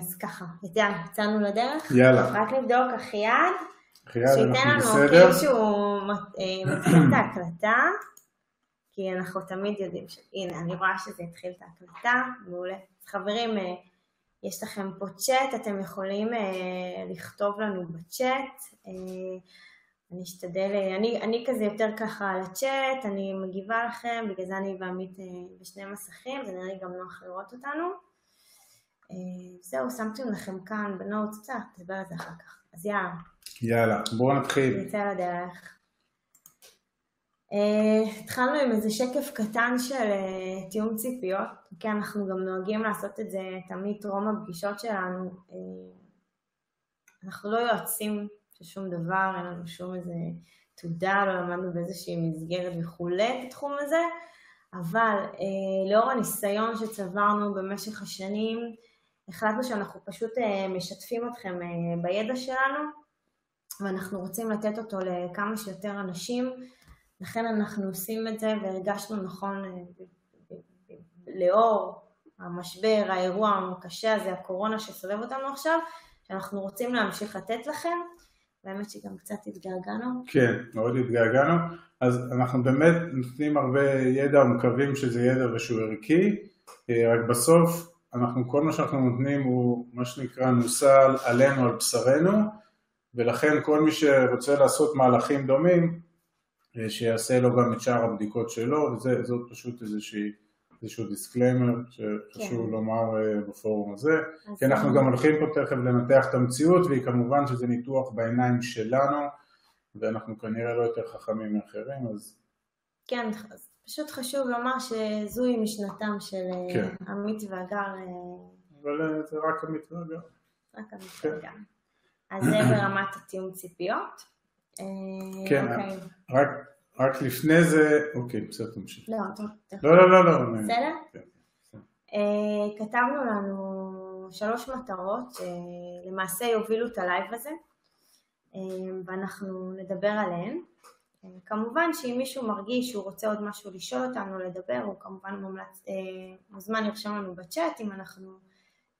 אז ככה, יאללה, יצאנו לדרך. יאללה. רק נבדוק אחייד, אחייד, שייתן אנחנו לנו בסדר. שהוא אה, מתחיל את ההקלטה, כי אנחנו תמיד יודעים ש... הנה, אני רואה שזה התחיל את ההקלטה, מעולה. אז חברים, אה, יש לכם פה צ'אט, אתם יכולים אה, לכתוב לנו בצ'אט. אה, אני אשתדל, אה, אני, אני כזה יותר ככה על הצ'אט, אני מגיבה לכם, בגלל זה אני ועמית אה, בשני מסכים, זה נראה לי גם נוח לראות אותנו. אה, זהו, שמתי לכם כאן בנוטס, בסדר, נדבר על זה אחר כך. אז יאללה. יאללה, בואו נתחיל. נצא לדרך. Uh, התחלנו עם איזה שקף קטן של uh, תיאום ציפיות, כי אנחנו גם נוהגים לעשות את זה תמיד טרום הפגישות שלנו. אנחנו לא יועצים של שום דבר, אין לנו שום איזה תעודה, לא למדנו באיזושהי מסגרת וכולי בתחום הזה, אבל לאור הניסיון שצברנו במשך השנים, החלטנו שאנחנו פשוט uh, משתפים אתכם uh, בידע שלנו, ואנחנו רוצים לתת אותו לכמה שיותר אנשים, לכן אנחנו עושים את זה והרגשנו נכון אה, לאור המשבר, האירוע הקשה הזה, הקורונה שסובב אותנו עכשיו, שאנחנו רוצים להמשיך לתת לכם, והאמת שגם קצת התגעגענו. כן, מאוד התגעגענו. אז אנחנו באמת נותנים הרבה ידע ומקווים שזה ידע ושהוא ערכי, אה, רק בסוף אנחנו, כל מה שאנחנו נותנים הוא מה שנקרא נוסה עלינו, על בשרנו, ולכן כל מי שרוצה לעשות מהלכים דומים, אה, שיעשה לו גם את שאר הבדיקות שלו, וזאת פשוט איזושהי, איזשהו disclaimer שחשוב כן. לומר אה, בפורום הזה. כי אנחנו גם הולכים פה תכף לנתח את המציאות, והיא כמובן שזה ניתוח בעיניים שלנו, ואנחנו כנראה לא יותר חכמים מאחרים, אז כן, אז פשוט חשוב לומר שזוהי משנתם של אה, כן. עמית והגר, אה, אבל אה, זה רק המתווה גם. רק עמית כן. והגר. אז זה ברמת התיאום ציפיות. כן, אוקיי. רק, רק לפני זה, אוקיי, בסדר, תמשיך. לא, טוב. לא, לא, לא, לא. בסדר? כן. אה, כתבנו לנו שלוש מטרות שלמעשה יובילו את ה live הזה ואנחנו נדבר עליהן. כמובן שאם מישהו מרגיש שהוא רוצה עוד משהו לשאול אותנו לדבר הוא כמובן מומלץ, אה, מוזמן לרשום לנו בצ'אט אם אנחנו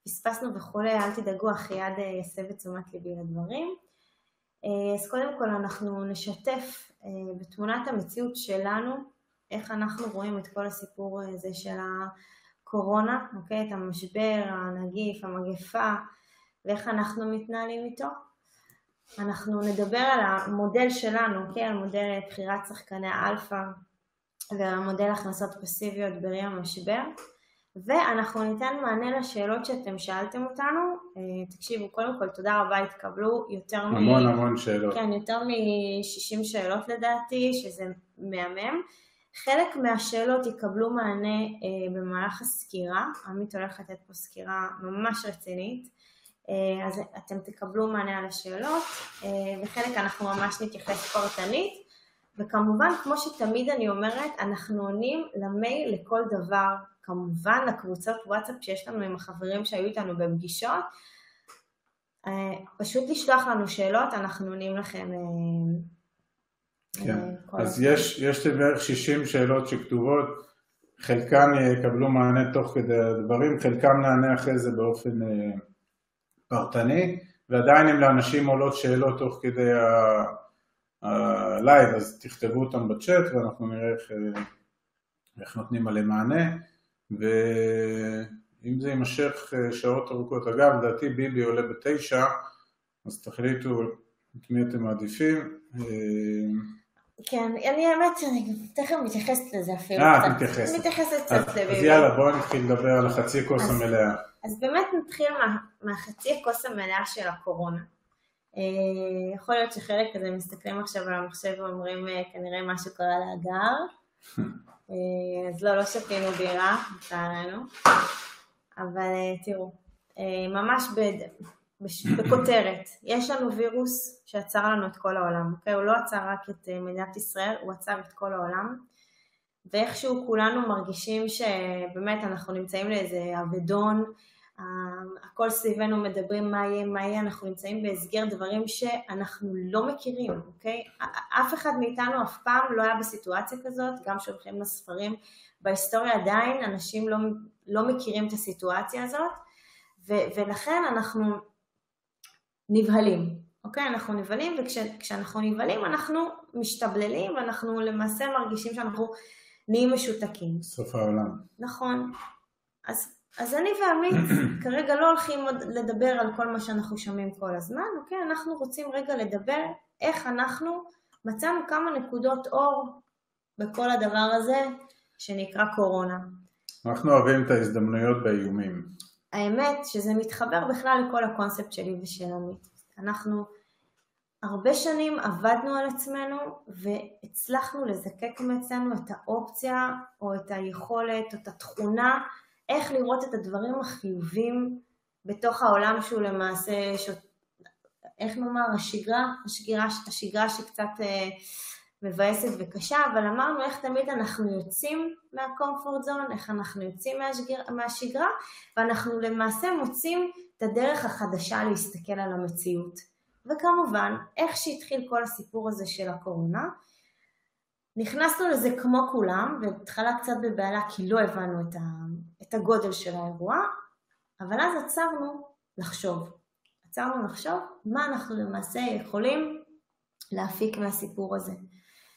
פספסנו וכולי, אל תדאגו, אחייד אה, יסב את תשומת ליבי לדברים. אה, אז קודם כל אנחנו נשתף אה, בתמונת המציאות שלנו, איך אנחנו רואים את כל הסיפור הזה של הקורונה, אוקיי? את המשבר, הנגיף, המגפה, ואיך אנחנו מתנהלים איתו. אנחנו נדבר על המודל שלנו? על מודל בחירת שחקני האלפא ועל המודל הכנסות פסיביות בראי המשבר. ואנחנו ניתן מענה לשאלות שאתם שאלתם אותנו. אה, תקשיבו, קודם כל תודה רבה, התקבלו יותר מ... המון המון שאלות. כן, יותר מ-60 שאלות לדעתי, שזה מהמם. חלק מהשאלות יקבלו מענה אה, במהלך הסקירה, עמית הולך לתת פה סקירה ממש רצינית, אז אתם תקבלו מענה על השאלות, אה, וחלק אנחנו ממש נתייחס פרטנית, וכמובן, כמו שתמיד אני אומרת, אנחנו עונים למייל לכל דבר, כמובן לקבוצות וואטסאפ שיש לנו עם החברים שהיו איתנו בפגישות, אה, פשוט לשלוח לנו שאלות, אנחנו עונים לכם. אה, כן, אה, אז הזמן. יש, יש לי בערך 60 שאלות שכתובות, חלקן יקבלו מענה תוך כדי הדברים, חלקם נענה אחרי זה באופן אה, פרטני, ועדיין אם לאנשים עולות שאלות תוך כדי ה live, אז תכתבו אותם בצ'אט ואנחנו נראה איך, אה, איך נותנים עליהם מענה, ואם זה יימשך אה, שעות ארוכות, אגב, לדעתי ביבי עולה בתשע, אז תחליטו את מי אתם מעדיפים. אה, כן, אני האמת, אני תכף מתייחסת לזה אפילו. אה. את מתייחסת. מתייחסת אז, קצת אז לביבי. יאללה, בואו נתחיל לדבר על החצי כוס אז- המלאה. אז באמת נתחיל מה, מהחצי הכוס המלאה של הקורונה. אה, יכול להיות שחלק כזה מסתכלים עכשיו על המחשב ואומרים אה, כנראה משהו קרה להגר. אה, אז לא, לא שתינו בירה, לצערנו. אבל תראו, ממש בכותרת, יש לנו וירוס שעצר לנו את כל העולם, אוקיי? הוא לא עצר רק את מדינת ישראל, הוא עצר את כל העולם. ואיכשהו כולנו מרגישים שבאמת אנחנו נמצאים לאיזה אבדון, הכל סביבנו מדברים מה יהיה, מה יהיה, אנחנו נמצאים בהסגר דברים שאנחנו לא מכירים, אוקיי? אף אחד מאיתנו אף פעם לא היה בסיטואציה כזאת, גם שהולכים לספרים, בהיסטוריה עדיין אנשים לא, לא מכירים את הסיטואציה הזאת, ו- ולכן אנחנו נבהלים, אוקיי? אנחנו נבהלים, וכשאנחנו וכש- נבהלים אנחנו משתבללים, ואנחנו למעשה מרגישים שאנחנו נהיים משותקים. סוף העולם. נכון. אז, אז אני ועמית כרגע לא הולכים עוד לדבר על כל מה שאנחנו שומעים כל הזמן, אוקיי? אנחנו רוצים רגע לדבר איך אנחנו מצאנו כמה נקודות אור בכל הדבר הזה שנקרא קורונה. אנחנו אוהבים את ההזדמנויות באיומים. האמת שזה מתחבר בכלל לכל הקונספט שלי ושל עמית. אנחנו הרבה שנים עבדנו על עצמנו והצלחנו לזקק מאצלנו את האופציה או את היכולת או את התכונה איך לראות את הדברים החיובים בתוך העולם שהוא למעשה, ש... איך נאמר, השגרה, השגרה, השגרה שקצת אה, מבאסת וקשה, אבל אמרנו איך תמיד אנחנו יוצאים מהקומפורט זון, איך אנחנו יוצאים מהשגר, מהשגרה, ואנחנו למעשה מוצאים את הדרך החדשה להסתכל על המציאות. וכמובן, איך שהתחיל כל הסיפור הזה של הקורונה, נכנסנו לזה כמו כולם, ובהתחלה קצת בבהלה כי לא הבנו את, ה, את הגודל של האירוע, אבל אז עצרנו לחשוב. עצרנו לחשוב מה אנחנו למעשה יכולים להפיק מהסיפור הזה.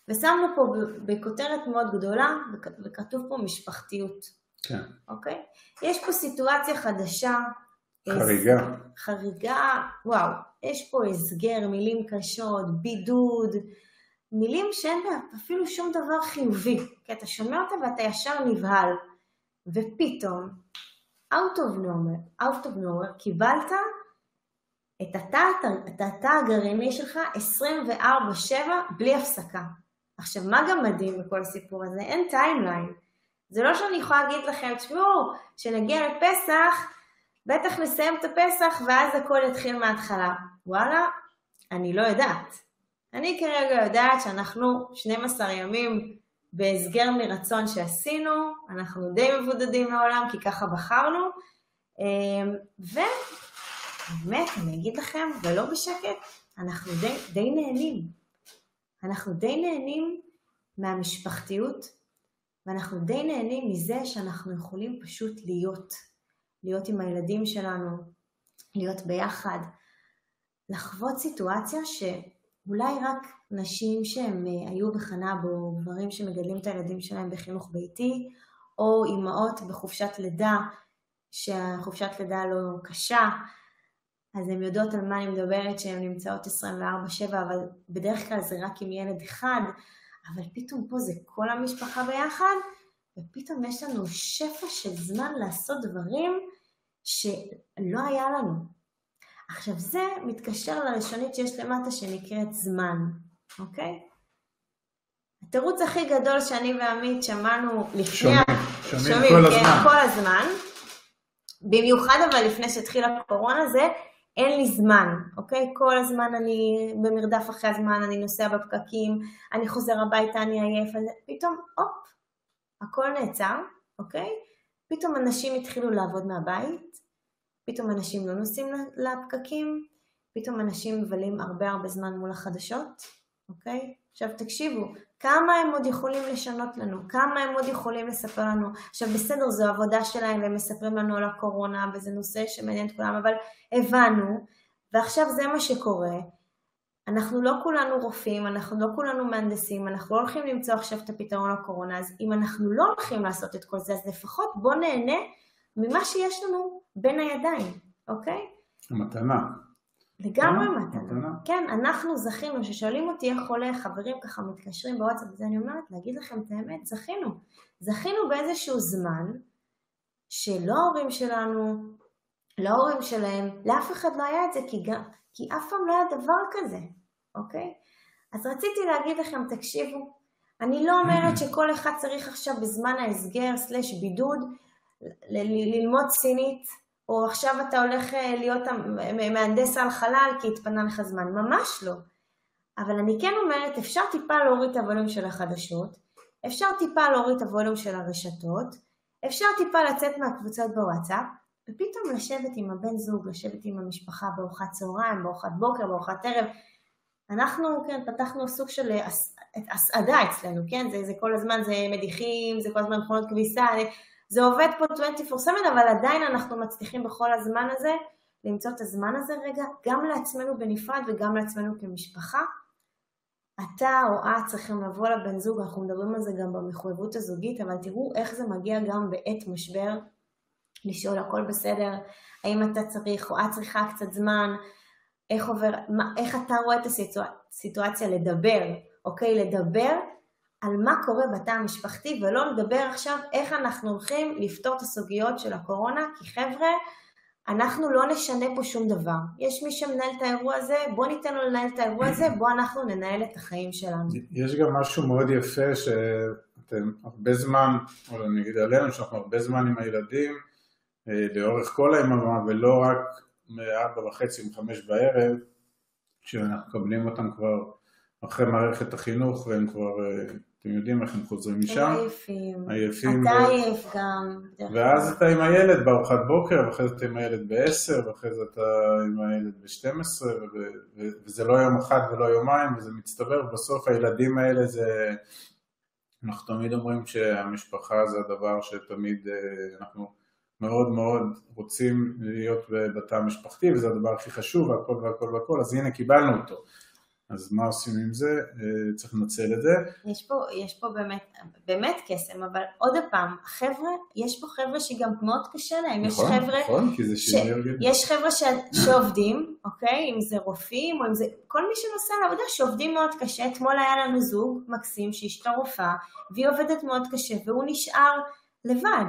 ושמנו פה בכותרת מאוד גדולה, וכתוב פה משפחתיות. כן. אוקיי? יש פה סיטואציה חדשה. חריגה. חריגה, וואו, יש פה הסגר, מילים קשות, בידוד, מילים שאין בה אפילו שום דבר חיובי. כי אתה שומע אותה ואתה ישר נבהל. ופתאום, out of nowhere, out of nowhere, קיבלת את התא, הגרעיני שלך 24-7 בלי הפסקה. עכשיו, מה גם מדהים בכל הסיפור הזה? אין timeline. זה לא שאני יכולה להגיד לכם, תשמעו, כשנגיע לפסח, בטח נסיים את הפסח ואז הכל יתחיל מההתחלה. וואלה, אני לא יודעת. אני כרגע יודעת שאנחנו 12 ימים בהסגר מרצון שעשינו, אנחנו די מבודדים מהעולם כי ככה בחרנו, אמ, ובאמת, אני אגיד לכם, ולא בשקט, אנחנו די, די נהנים. אנחנו די נהנים מהמשפחתיות, ואנחנו די נהנים מזה שאנחנו יכולים פשוט להיות, להיות עם הילדים שלנו, להיות ביחד, לחוות סיטואציה שאולי רק נשים שהם אה, היו בחנה בו, גברים שמגדלים את הילדים שלהם בחינוך ביתי, או אימהות בחופשת לידה, שהחופשת לידה לא קשה, אז הן יודעות על מה אני מדברת, שהן נמצאות 24-7, אבל בדרך כלל זה רק עם ילד אחד, אבל פתאום פה זה כל המשפחה ביחד, ופתאום יש לנו שפע של זמן לעשות דברים שלא היה לנו. עכשיו זה מתקשר לראשונית שיש למטה שנקראת זמן, אוקיי? התירוץ הכי גדול שאני ועמית שמענו לפני... שומעים, שומעים, שומעים כל כן, הזמן. כל הזמן. במיוחד אבל לפני שהתחילה הקורונה זה אין לי זמן, אוקיי? כל הזמן אני במרדף אחרי הזמן, אני נוסע בפקקים, אני חוזר הביתה, אני עייף, פתאום, הופ, הכל נעצר, אוקיי? פתאום אנשים התחילו לעבוד מהבית, פתאום אנשים לא נוסעים לפקקים, פתאום אנשים מבלים הרבה הרבה זמן מול החדשות, אוקיי? עכשיו תקשיבו, כמה הם עוד יכולים לשנות לנו, כמה הם עוד יכולים לספר לנו. עכשיו בסדר, זו עבודה שלהם והם מספרים לנו על הקורונה וזה נושא שמעניין את כולם, אבל הבנו, ועכשיו זה מה שקורה. אנחנו לא כולנו רופאים, אנחנו לא כולנו מהנדסים, אנחנו לא הולכים למצוא עכשיו את הפתרון לקורונה, אז אם אנחנו לא הולכים לעשות את כל זה, אז לפחות בואו נהנה ממה שיש לנו בין הידיים, אוקיי? המתנה. לגמרי אה, מתנה. כן, אנחנו זכינו, כששואלים אותי איך עולה, חברים ככה מתקשרים בוואטסאפ, וזה אני אומרת, להגיד לכם את האמת, זכינו. זכינו באיזשהו זמן, שלא ההורים שלנו, לא ההורים שלהם, לאף אחד לא היה את זה, כי, גם, כי אף פעם לא היה דבר כזה, אוקיי? אז רציתי להגיד לכם, תקשיבו, אני לא אומרת שכל אחד צריך עכשיו בזמן ההסגר סלש בידוד ללמוד סינית, או עכשיו אתה הולך אה, להיות מהנדס על חלל כי התפנה לך זמן, ממש לא. אבל אני כן אומרת, אפשר טיפה להוריד את הווליום של החדשות, אפשר טיפה להוריד את הווליום של הרשתות, אפשר טיפה לצאת מהקבוצות בוואטסאפ, ופתאום לשבת עם הבן זוג, לשבת עם המשפחה בארוחת צהריים, בארוחת בוקר, בארוחת ערב. אנחנו, כן, פתחנו סוג של הסעדה אצלנו, כן? זה, זה כל הזמן, זה מדיחים, זה כל הזמן מכונות כביסה, זה עובד פה 24/7, אבל עדיין אנחנו מצליחים בכל הזמן הזה למצוא את הזמן הזה רגע, גם לעצמנו בנפרד וגם לעצמנו כמשפחה. אתה או את צריכים לבוא לבן זוג, אנחנו מדברים על זה גם במחויבות הזוגית, אבל תראו איך זה מגיע גם בעת משבר, לשאול הכל בסדר, האם אתה צריך או את צריכה קצת זמן, איך עובר, מה, איך אתה רואה את הסיטואציה לדבר, אוקיי? לדבר על מה קורה בתא המשפחתי ולא לדבר עכשיו איך אנחנו הולכים לפתור את הסוגיות של הקורונה, כי חבר'ה, אנחנו לא נשנה פה שום דבר. יש מי שמנהל את האירוע הזה, בוא ניתן לו לנהל את האירוע הזה, בוא אנחנו ננהל את החיים שלנו. יש גם משהו מאוד יפה שאתם הרבה זמן, או אני אגיד עלינו, שאנחנו הרבה זמן עם הילדים, אה, לאורך כל היממה, ולא רק מארבע וחצי, מחמש בערב, שאנחנו מקבלים אותם כבר אחרי מערכת החינוך, והם כבר אה, אתם יודעים איך הם חוזרים משם. הם עייפים. עייפים. אתה ו... עייף גם. ואז אתה עם הילד בארוחת בוקר, ואחרי זה אתה עם הילד ב-10, ואחרי זה אתה עם הילד ב-12, ו... וזה לא יום אחד ולא יומיים, וזה מצטבר, ובסוף הילדים האלה זה... אנחנו תמיד אומרים שהמשפחה זה הדבר שתמיד אה, אנחנו מאוד מאוד רוצים להיות בתא המשפחתי, וזה הדבר הכי חשוב, והכל והכל והכל, אז הנה קיבלנו אותו. אז מה עושים עם זה? אה, צריך לנצל את זה. יש פה, יש פה באמת, באמת קסם, אבל עוד פעם, חבר'ה, יש פה חבר'ה שגם מאוד קשה להם, נכון, יש חבר'ה, נכון, כי זה שינוי. יש חבר'ה ש, שעובדים, אוקיי, אם זה רופאים, או אם זה, כל מי שנוסע לעבודה שעובדים מאוד קשה, אתמול היה לנו זוג מקסים שאשתו רופאה, והיא עובדת מאוד קשה, והוא נשאר לבד.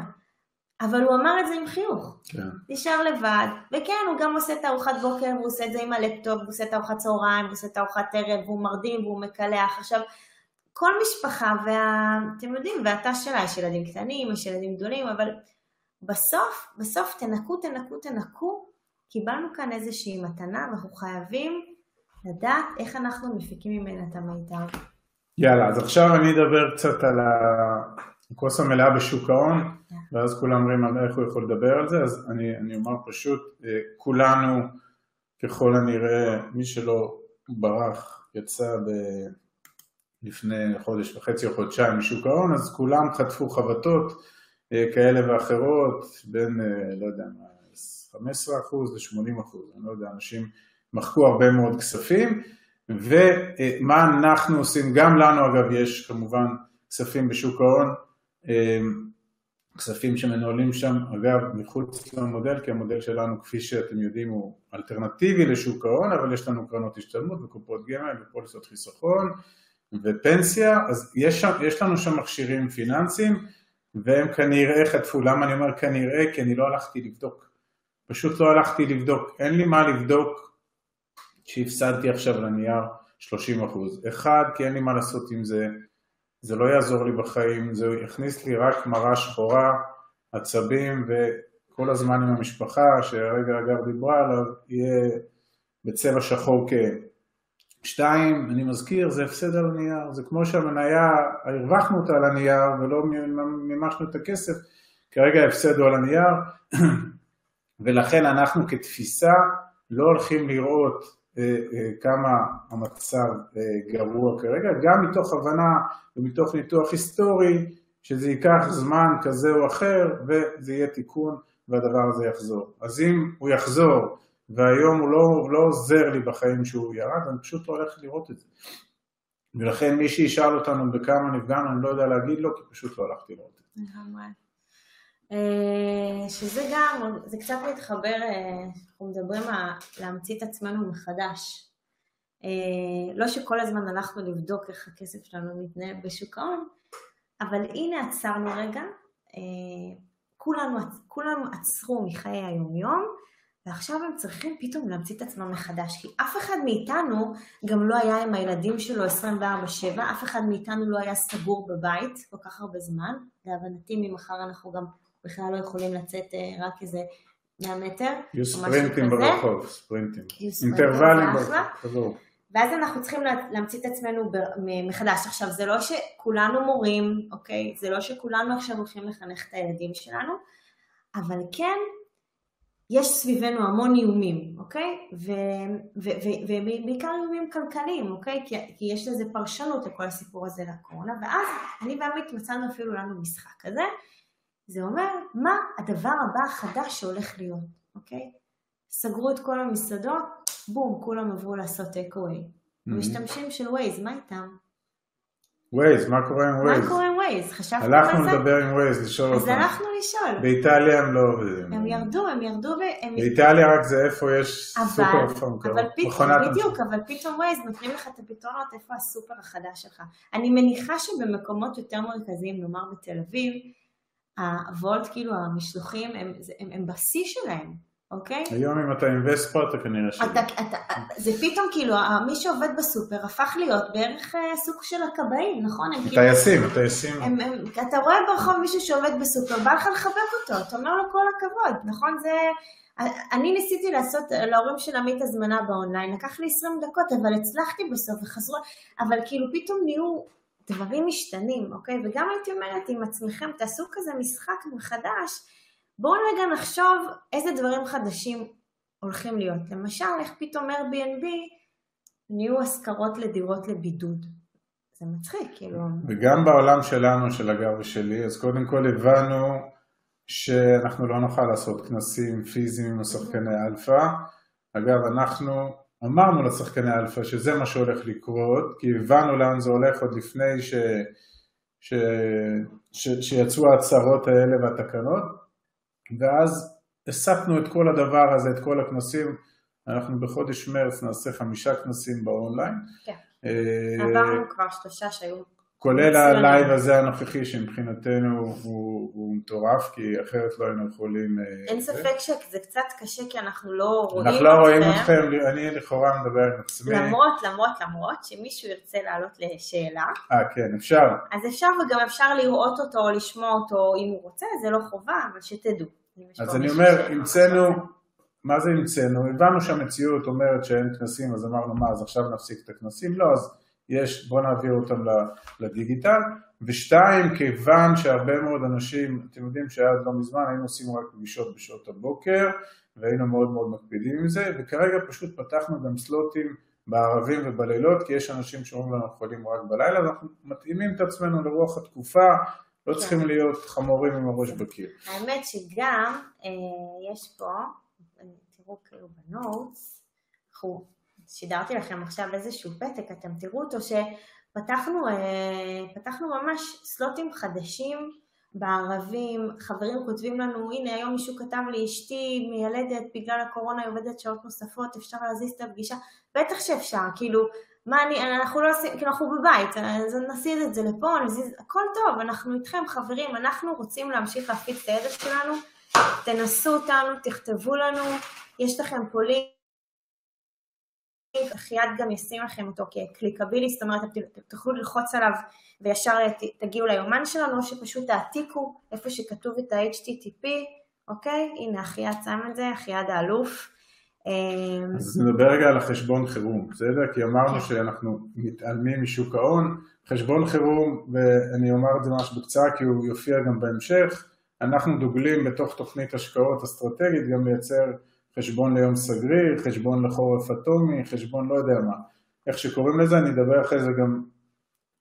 אבל הוא אמר את זה עם חיוך. כן. נשאר לבד, וכן, הוא גם עושה את הארוחת בוקר, והוא עושה את זה עם הלפטופ, הוא עושה את הארוחת צהריים, הוא עושה את הארוחת ערב, והוא מרדים, והוא מקלח. עכשיו, כל משפחה, ואתם יודעים, והתא שלה, יש ילדים קטנים, יש ילדים גדולים, אבל בסוף, בסוף תנקו, תנקו, תנקו, קיבלנו כאן איזושהי מתנה, ואנחנו חייבים לדעת איך אנחנו מפיקים ממנה את המיטב. יאללה, אז עכשיו אני אדבר קצת על הכוס המלאה בשוק ההון. ואז כולם אומרים איך הוא יכול לדבר על זה, אז אני, אני אומר פשוט, אה, כולנו ככל הנראה, מי שלא ברח, יצא ב... לפני חודש וחצי או חודשיים משוק ההון, אז כולם חטפו חבטות אה, כאלה ואחרות, בין, אה, לא יודע, 15% ל-80%, אני לא יודע, אנשים מחקו הרבה מאוד כספים, ומה אנחנו עושים, גם לנו אגב יש כמובן כספים בשוק ההון, כספים שמנוהלים שם, אגב, מחוץ למודל, כי המודל שלנו, כפי שאתם יודעים, הוא אלטרנטיבי לשוק ההון, אבל יש לנו קרנות השתלמות וקופות גמל ופוליסות חיסכון ופנסיה, אז יש, שם, יש לנו שם מכשירים פיננסיים, והם כנראה חטפו. למה אני אומר כנראה? כי אני לא הלכתי לבדוק. פשוט לא הלכתי לבדוק. אין לי מה לבדוק שהפסדתי עכשיו לנייר 30 אחד, כי אין לי מה לעשות עם זה. זה לא יעזור לי בחיים, זה יכניס לי רק מראה שחורה, עצבים וכל הזמן עם המשפחה, שהרגע אגב דיברה עליו, יהיה בצבע שחור כאב. שתיים, אני מזכיר, זה הפסד על הנייר, זה כמו שהמניה, הרווחנו אותה על הנייר ולא מימשנו את הכסף, כרגע ההפסד הוא על הנייר, ולכן אנחנו כתפיסה לא הולכים לראות כמה המצב אה, גרוע כרגע, גם מתוך הבנה ומתוך ניתוח היסטורי שזה ייקח זמן כזה או אחר וזה יהיה תיקון והדבר הזה יחזור. אז אם הוא יחזור והיום הוא לא, לא עוזר לי בחיים שהוא ירד, אני פשוט לא הולך לראות את זה. ולכן מי שישאל אותנו בכמה נפגענו, אני לא יודע להגיד לו, כי פשוט לא הלכתי לראות את זה. אה, שזה גם, זה קצת מתחבר, אה, אנחנו מדברים על להמציא את עצמנו מחדש. אה, לא שכל הזמן הלכנו לבדוק איך הכסף שלנו מתנהל בשוק ההון, אבל הנה עצרנו רגע, כולנו, כולם עצרו מחיי היומיום, ועכשיו הם צריכים פתאום להמציא את עצמם מחדש, כי אף אחד מאיתנו גם לא היה עם הילדים שלו 24/7, אף אחד מאיתנו לא היה סגור בבית כל כך הרבה זמן, להבנתי ממחר אנחנו גם בכלל לא יכולים לצאת אה, רק איזה 100 מטר. יהיו ספרינטים ברחוב, ספרינטים. אינטרוולים ברחוב, ואז אנחנו צריכים להמציא את עצמנו מחדש. עכשיו, זה לא שכולנו מורים, אוקיי? זה לא שכולנו עכשיו הולכים לחנך את הילדים שלנו, אבל כן, יש סביבנו המון איומים, אוקיי? ובעיקר איומים כלכליים, אוקיי? כי, כי יש לזה פרשנות לכל הסיפור הזה לקורונה, ואז אני ועמית מצאנו אפילו לנו משחק כזה, זה אומר מה הדבר הבא החדש שהולך להיות, אוקיי? סגרו את כל המסעדות, בום, כולם עברו לעשות take-away. Mm-hmm. משתמשים של ווייז, מה איתם? ווייז, מה קורה עם ווייז? מה קורה עם ווייז? חשבתם על זה? הלכנו לדבר עם ווייז, לשאול אותם. אז הלכנו לשאול. באיטליה הם לא עובדים. הם ירדו, הם ירדו ו... באיטליה רק זה איפה יש סופר פארם. אבל פתאום, בדיוק, אבל פתאום ווייז נותנים לך את הפתרונות איפה הסופר החדש שלך. אני מניחה שבמקומות יותר מרכזיים, נאמר בתל אביב, הוולט, כאילו המשלוחים, הם בשיא שלהם. אוקיי? היום אם אתה עם וספה אתה כנראה ש... אתה, אתה, זה פתאום כאילו, מי שעובד בסופר הפך להיות בערך אה, סוג של הכבאים, נכון? טייסים, כאילו, טייסים. הם, הם, אתה רואה ברחוב מישהו שעובד בסופר, בא לך לחבק אותו, אתה אומר לו כל הכבוד, נכון? זה... אני ניסיתי לעשות להורים של עמית הזמנה באונליין, לקח לי 20 דקות, אבל הצלחתי בסוף וחזרו, אבל כאילו פתאום נהיו דברים משתנים, אוקיי? וגם הייתי אומרת עם עצמכם, תעשו כזה משחק מחדש, בואו רגע נחשוב איזה דברים חדשים הולכים להיות. למשל, איך פתאום Airbnb נהיו השכרות לדירות לבידוד. זה מצחיק, כאילו... וגם בעולם שלנו, של הגר ושלי, אז קודם כל הבנו שאנחנו לא נוכל לעשות כנסים פיזיים עם השחקני אלפא. אגב, אנחנו אמרנו לשחקני אלפא שזה מה שהולך לקרות, כי הבנו לאן זה הולך עוד לפני ש... ש... ש... שיצאו ההצהרות האלה והתקנות. ואז הספנו את כל הדבר הזה, את כל הכנסים, אנחנו בחודש מרץ נעשה חמישה כנסים באונליין. כן, אה, עברנו כבר שלושה שהיו... כולל ה live הזה הנוכחי שמבחינתנו הוא, הוא מטורף, כי אחרת לא היינו יכולים... אה, אין ספק שזה קצת קשה כי אנחנו לא רואים אתכם. אנחנו לא רואים אתכם, אני לכאורה מדבר עם עצמי. למרות, למרות, למרות, שמישהו ירצה לעלות לשאלה. אה, כן, אפשר. אז אפשר וגם אפשר לראות אותו או לשמוע אותו אם הוא רוצה, זה לא חובה, אבל שתדעו. אז אני אומר, המצאנו, מה זה המצאנו? הבנו שהמציאות אומרת שאין כנסים, אז אמרנו, מה, אז עכשיו נפסיק את הכנסים? לא, אז יש, בואו נעביר אותם לדיגיטל. ושתיים, כיוון שהרבה מאוד אנשים, אתם יודעים שעד לא מזמן היינו עושים רק פגישות בשעות הבוקר, והיינו מאוד מאוד מקפידים עם זה, וכרגע פשוט פתחנו גם סלוטים בערבים ובלילות, כי יש אנשים שאומרים לנו יכולים רק בלילה, ואנחנו מתאימים את עצמנו לרוח התקופה, לא כן. צריכים להיות חמורים עם הראש בקיר. האמת שגם אה, יש פה, תראו כאילו בנוטס, שידרתי לכם עכשיו איזשהו פתק, אתם תראו אותו, שפתחנו אה, ממש סלוטים חדשים בערבים, חברים כותבים לנו, הנה היום מישהו כתב לי, אשתי מיילדת, בגלל הקורונה היא עובדת שעות נוספות, אפשר להזיז את הפגישה? בטח שאפשר, כאילו, מה אני, אנחנו לא עושים, כאילו אנחנו בבית, אז נסיע את זה לפה, נזיז, הכל טוב, אנחנו איתכם חברים, אנחנו רוצים להמשיך להפיץ את הידע שלנו, תנסו אותנו, תכתבו לנו, יש לכם פה לינק, אחיעד גם ישים לכם אותו כקליקבילי, זאת אומרת, אתם תוכלו ללחוץ עליו וישר תגיעו ליומן שלנו, או שפשוט תעתיקו איפה שכתוב את ה-HTTP, אוקיי? הנה אחיעד שם את זה, אחיעד האלוף. אמ, אז נדבר רגע על החשבון חירום, בסדר? כי אמרנו כן. שאנחנו מתעלמים משוק ההון. חשבון חירום, ואני אומר את זה ממש בקצרה כי הוא יופיע גם בהמשך, אנחנו דוגלים בתוך תוכנית השקעות אסטרטגית גם לייצר חשבון ליום סגריר, חשבון לחורף אטומי, חשבון לא יודע מה. איך שקוראים לזה, אני אדבר אחרי זה גם,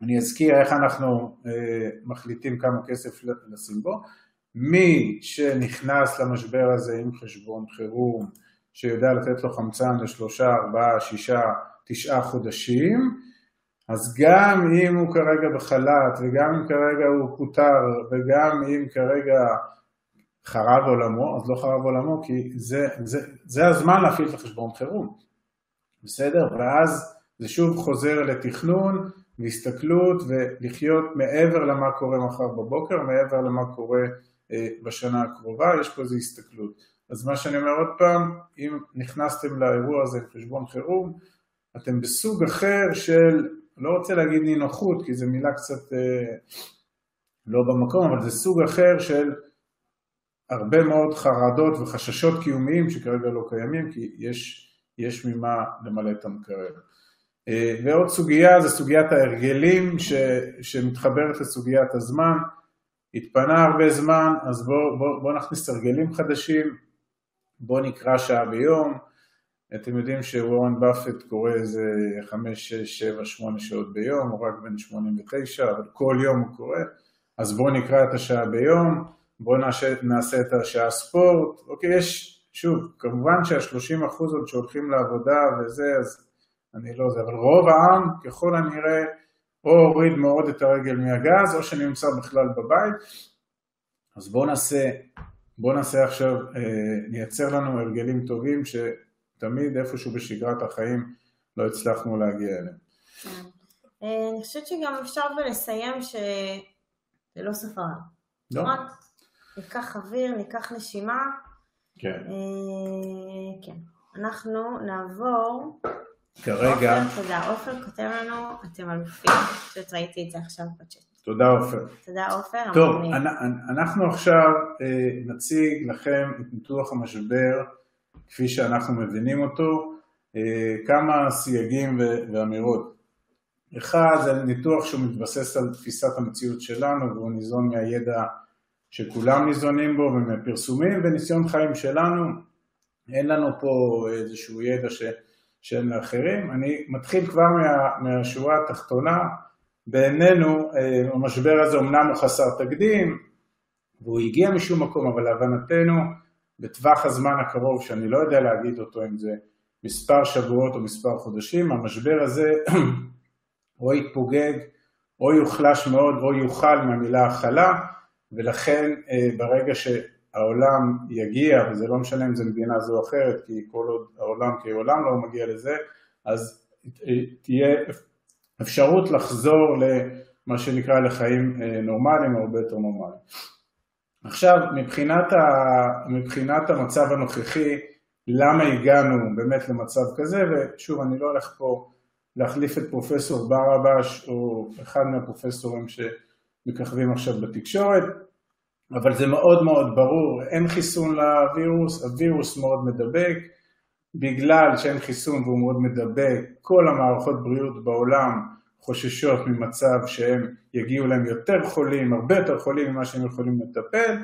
אני אזכיר איך אנחנו אה, מחליטים כמה כסף לשים בו. מי שנכנס למשבר הזה עם חשבון חירום, שיודע לתת לו חמצן לשלושה, ארבעה, שישה, תשעה חודשים, אז גם אם הוא כרגע בחל"ת, וגם אם כרגע הוא פוטר, וגם אם כרגע חרב עולמו, אז לא חרב עולמו, כי זה, זה, זה הזמן להפעיל את החשבון חירום, בסדר? ואז זה שוב חוזר לתכנון והסתכלות ולחיות מעבר למה קורה מחר בבוקר, מעבר למה קורה אה, בשנה הקרובה, יש פה איזו הסתכלות. אז מה שאני אומר עוד פעם, אם נכנסתם לאירוע הזה עם חשבון חירום, אתם בסוג אחר של, לא רוצה להגיד נינוחות, כי זו מילה קצת אה, לא במקום, אבל זה סוג אחר של הרבה מאוד חרדות וחששות קיומיים שכרגע לא קיימים, כי יש, יש ממה למלא את המקרר. אה, ועוד סוגיה זה סוגיית ההרגלים ש, שמתחברת לסוגיית הזמן. התפנה הרבה זמן, אז בואו בוא, בוא נכניס הרגלים חדשים, בוא נקרא שעה ביום, אתם יודעים שוורן באפט קורא איזה 5, 6, 7, 8 שעות ביום, הוא רק בן 89, אבל כל יום הוא קורא, אז בואו נקרא את השעה ביום, בואו נעשה, נעשה את השעה ספורט, אוקיי, יש, שוב, כמובן שה-30% עוד שהולכים לעבודה וזה, אז אני לא זה, אבל רוב העם ככל הנראה או הוריד מאוד את הרגל מהגז או שנמצא בכלל בבית, אז בואו נעשה, בואו נעשה עכשיו, אה, נייצר לנו הרגלים טובים שתמיד איפשהו בשגרת החיים לא הצלחנו להגיע אליהם. אה, אני חושבת שגם אפשר לסיים שזה לא העולם. לא. ניקח אוויר, ניקח נשימה. כן. אה, כן. אנחנו נעבור. כרגע... עופר, תודה. עופר כותב לנו, אתם אלופים. פשוט ראיתי את זה עכשיו בצ'אט. תודה עופר. תודה עופר. טוב. אנ- אנחנו עכשיו אה, נציג לכם את ניתוח המשבר כפי שאנחנו מבינים אותו, אה, כמה סייגים ו- ואמירות. אחד, זה ניתוח שהוא מתבסס על תפיסת המציאות שלנו והוא ניזון מהידע שכולם ניזונים בו ומפרסומים וניסיון חיים שלנו. אין לנו פה איזשהו ידע ש... שאין לאחרים. אני מתחיל כבר מה... מהשורה התחתונה. בעינינו אה, המשבר הזה אמנם הוא חסר תקדים והוא הגיע משום מקום, אבל להבנתנו בטווח הזמן הקרוב, שאני לא יודע להגיד אותו אם זה מספר שבועות או מספר חודשים, המשבר הזה או יתפוגג או יוחלש מאוד או יוכל מהמילה הכלה, ולכן אה, ברגע שהעולם יגיע, וזה לא משנה אם זה מדינה זו או אחרת, כי כל עוד העולם כעולם לא מגיע לזה, אז אה, תהיה אפשרות לחזור למה שנקרא לחיים אה, נורמליים הרבה יותר נורמליים. עכשיו, מבחינת, ה, מבחינת המצב הנוכחי, למה הגענו באמת למצב כזה, ושוב, אני לא הולך פה להחליף את פרופסור ברבש או אחד מהפרופסורים שמככבים עכשיו בתקשורת, אבל זה מאוד מאוד ברור, אין חיסון לווירוס, הווירוס מאוד מדבק, בגלל שאין חיסון והוא מאוד מדבק, כל המערכות בריאות בעולם חוששות ממצב שהם יגיעו להם יותר חולים, הרבה יותר חולים ממה שהם יכולים לטפל,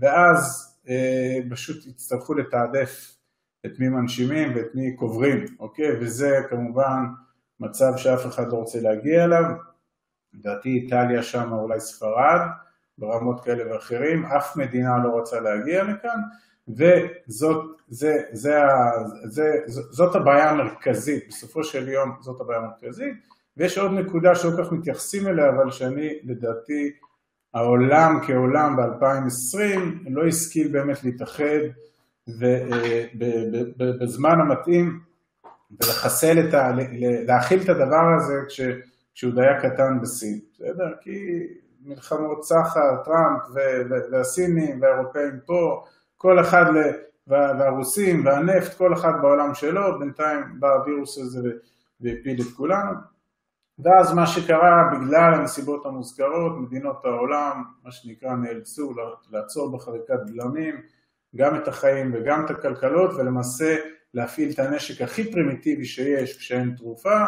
ואז אה, פשוט יצטרכו לתעדף את מי מנשימים ואת מי קוברים, אוקיי? וזה כמובן מצב שאף אחד לא רוצה להגיע אליו. לדעתי איטליה שם, אולי ספרד, ברמות כאלה ואחרים, אף מדינה לא רוצה להגיע לכאן, וזאת זה, זה, זה, זה, זאת הבעיה המרכזית, בסופו של יום זאת הבעיה המרכזית, ויש עוד נקודה שלא כך מתייחסים אליה, אבל שאני לדעתי העולם כעולם ב-2020 לא השכיל באמת להתאחד בזמן המתאים ולחסל את ה... להכיל את הדבר הזה כש, כשהוא די קטן בסין, בסדר? כי מלחמות סחר, טראמפ והסינים והאירופאים פה, כל אחד, והרוסים והנפט, כל אחד בעולם שלו, בינתיים בא הווירוס הזה והפיל את כולנו. ואז מה שקרה, בגלל הנסיבות המוזכרות, מדינות העולם, מה שנקרא, נאלצו לעצור בחריקת בלמים, גם את החיים וגם את הכלכלות, ולמעשה להפעיל את הנשק הכי פרימיטיבי שיש כשאין תרופה,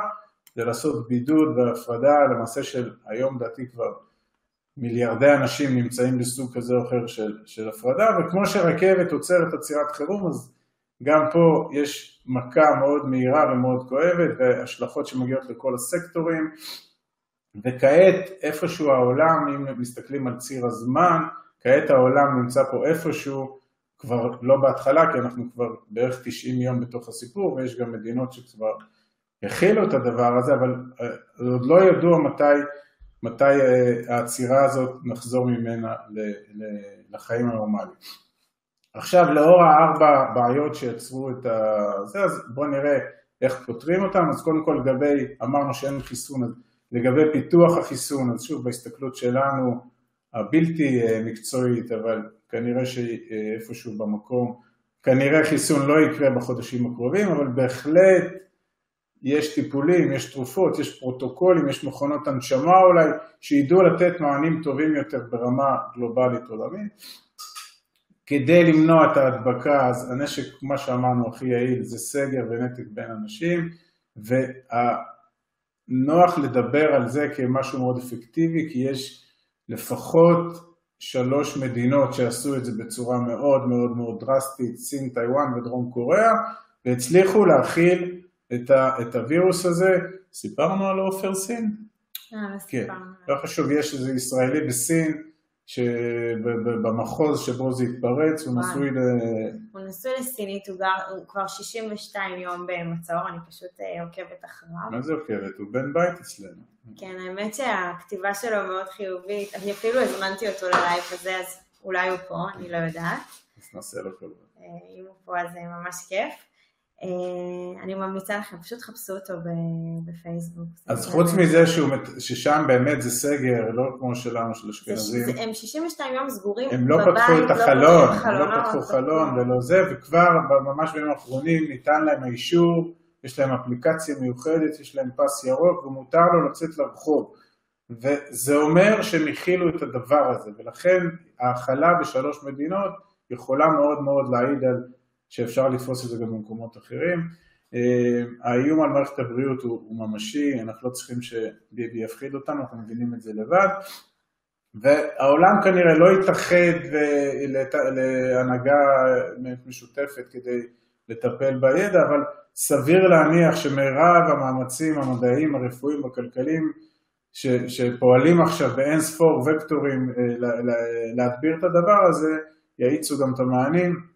זה לעשות בידוד והפרדה, למעשה של היום דעתי כבר מיליארדי אנשים נמצאים בסוג כזה או אחר של, של הפרדה, וכמו שרכבת עוצרת עצירת חירום, אז גם פה יש מכה מאוד מהירה ומאוד כואבת, והשלכות שמגיעות לכל הסקטורים, וכעת איפשהו העולם, אם מסתכלים על ציר הזמן, כעת העולם נמצא פה איפשהו, כבר לא בהתחלה, כי אנחנו כבר בערך 90 יום בתוך הסיפור, ויש גם מדינות שכבר הכילו את הדבר הזה, אבל עוד לא ידוע מתי מתי אה, העצירה הזאת נחזור ממנה לחיים הנורמליים. עכשיו לאור הארבע בעיות שיצרו את זה, אז בואו נראה איך פותרים אותם, אז קודם כל לגבי, אמרנו שאין חיסון, אז לגבי פיתוח החיסון, אז שוב בהסתכלות שלנו הבלתי אה, מקצועית, אבל כנראה שאיפשהו במקום, כנראה חיסון לא יקרה בחודשים הקרובים, אבל בהחלט יש טיפולים, יש תרופות, יש פרוטוקולים, יש מכונות הנשמה אולי, שידעו לתת מענים טובים יותר ברמה גלובלית עולמית. כדי למנוע את ההדבקה, אז הנשק, מה שאמרנו, הכי יעיל זה סגר ונתק בין אנשים, ונוח לדבר על זה כמשהו מאוד אפקטיבי, כי יש לפחות שלוש מדינות שעשו את זה בצורה מאוד מאוד מאוד דרסטית, סין, טיוואן ודרום קוריאה, והצליחו להכיל את, ה, את הווירוס הזה, סיפרנו על עופר סין? אה, לא כן, סיפרנו. לא חשוב, יש איזה ישראלי בסין שבמחוז שבו זה התפרץ, הוא נשוי ל... הוא נשוי לסינית, הוא, גר, הוא כבר 62 יום במצור, אני פשוט אה, עוקבת אחריו. מה זה עוקבת? הוא בן בית אצלנו. כן, האמת שהכתיבה שלו מאוד חיובית, אני אפילו הזמנתי אותו ללייב הזה, אז אולי הוא פה, אני לא יודעת. אז נעשה לו כל אה, אם הוא פה אז זה ממש כיף. אה, אני ממליצה לכם, פשוט חפשו אותו בפייסבוק. אז חוץ מזה ששם באמת זה סגר, לא כמו שלנו, של אשכנזים. הם 62 יום סגורים בבית, הם לא פתחו את לא החלון, הם לא פתחו חלון ולא זה, וכבר ממש בימים האחרונים ניתן להם האישור, יש להם אפליקציה מיוחדת, יש להם פס ירוק, ומותר לו לצאת לרחוב. וזה אומר שהם הכילו את הדבר הזה, ולכן ההכלה בשלוש מדינות יכולה מאוד מאוד להעיד על שאפשר לתפוס את זה גם במקומות אחרים. אה, האיום על מערכת הבריאות הוא, הוא ממשי, אנחנו לא צריכים שביבי יפחיד אותנו, אנחנו מבינים את זה לבד. והעולם כנראה לא יתאחד להנהגה משותפת כדי לטפל בידע, אבל סביר להניח שמרב המאמצים המדעיים, הרפואיים, הכלכליים, ש, שפועלים עכשיו באין ספור וקטורים אה, להדביר את הדבר הזה, יאיצו גם את המענים.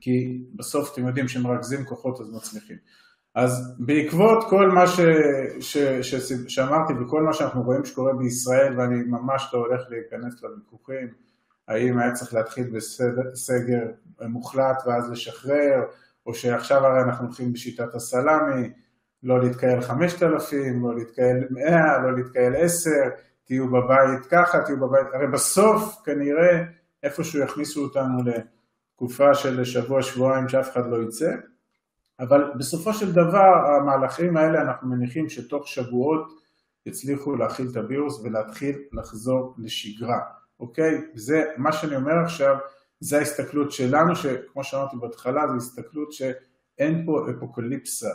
כי בסוף אתם יודעים שמרכזים כוחות אז מצליחים. אז בעקבות כל מה ש, ש, ש, ש, שאמרתי וכל מה שאנחנו רואים שקורה בישראל, ואני ממש לא הולך להיכנס לוויכוחים, האם היה צריך להתחיל בסגר מוחלט ואז לשחרר, או שעכשיו הרי אנחנו הולכים בשיטת הסלאמי, לא להתקהל 5,000, לא להתקהל 100, לא להתקהל 10, תהיו בבית ככה, תהיו בבית, הרי בסוף כנראה איפשהו יכניסו אותנו ל... תקופה של שבוע-שבועיים שאף אחד לא יצא, אבל בסופו של דבר המהלכים האלה אנחנו מניחים שתוך שבועות יצליחו להכיל את הווירוס ולהתחיל לחזור לשגרה, אוקיי? זה מה שאני אומר עכשיו, זה ההסתכלות שלנו, שכמו שאמרתי בהתחלה, זו הסתכלות שאין פה אפוקליפסה,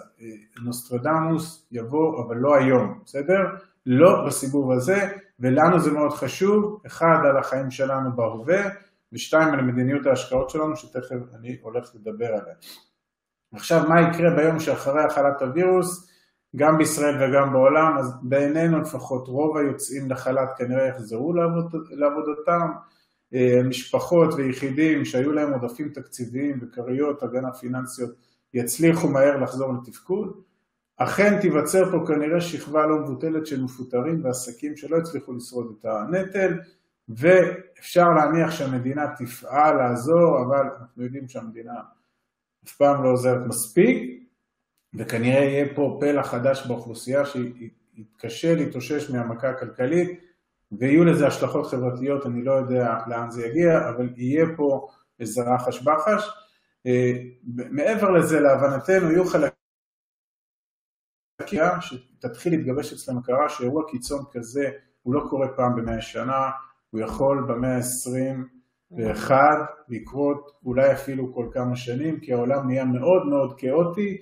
נוסטרדמוס יבוא אבל לא היום, בסדר? לא בסיבוב הזה, ולנו זה מאוד חשוב, אחד על החיים שלנו בהווה, ושתיים על מדיניות ההשקעות שלנו שתכף אני הולך לדבר עליה. עכשיו מה יקרה ביום שאחרי החלת הווירוס, גם בישראל וגם בעולם, אז בעינינו לפחות רוב היוצאים לחל"ת כנראה יחזרו לעבוד, לעבודתם, אה, משפחות ויחידים שהיו להם עודפים תקציביים וכריות הגנה פיננסיות יצליחו מהר לחזור לתפקוד, אכן תיווצר פה כנראה שכבה לא מבוטלת של מפוטרים ועסקים שלא הצליחו לשרוד את הנטל, ואפשר להניח שהמדינה תפעל לעזור, אבל אנחנו יודעים שהמדינה אף פעם לא עוזרת מספיק, וכנראה יהיה פה פלח חדש באוכלוסייה שיתקשה להתאושש מהמכה הכלכלית, ויהיו לזה השלכות חברתיות, אני לא יודע לאן זה יגיע, אבל יהיה פה איזה רחש בחש. אה, מעבר לזה, להבנתנו, יהיו חלקים שתתחיל להתגבש אצלם הכרה שאירוע קיצון כזה הוא לא קורה פעם במאה שנה, הוא יכול במאה ה-21 לקרות אולי אפילו כל כמה שנים, כי העולם נהיה מאוד מאוד כאוטי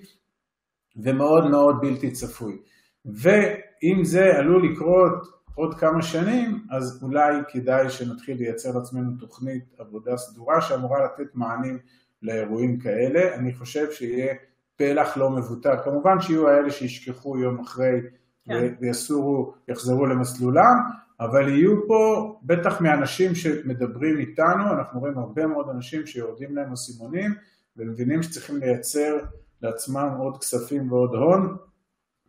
ומאוד מאוד בלתי צפוי. ואם זה עלול לקרות עוד כמה שנים, אז אולי כדאי שנתחיל לייצר לעצמנו תוכנית עבודה סדורה שאמורה לתת מענים לאירועים כאלה. אני חושב שיהיה פלח לא מבוטל. כמובן שיהיו האלה שישכחו יום אחרי כן. ויסורו, יחזרו למסלולם, אבל יהיו פה בטח מאנשים שמדברים איתנו, אנחנו רואים הרבה מאוד אנשים שיורדים להם הסימונים ומבינים שצריכים לייצר לעצמם עוד כספים ועוד הון,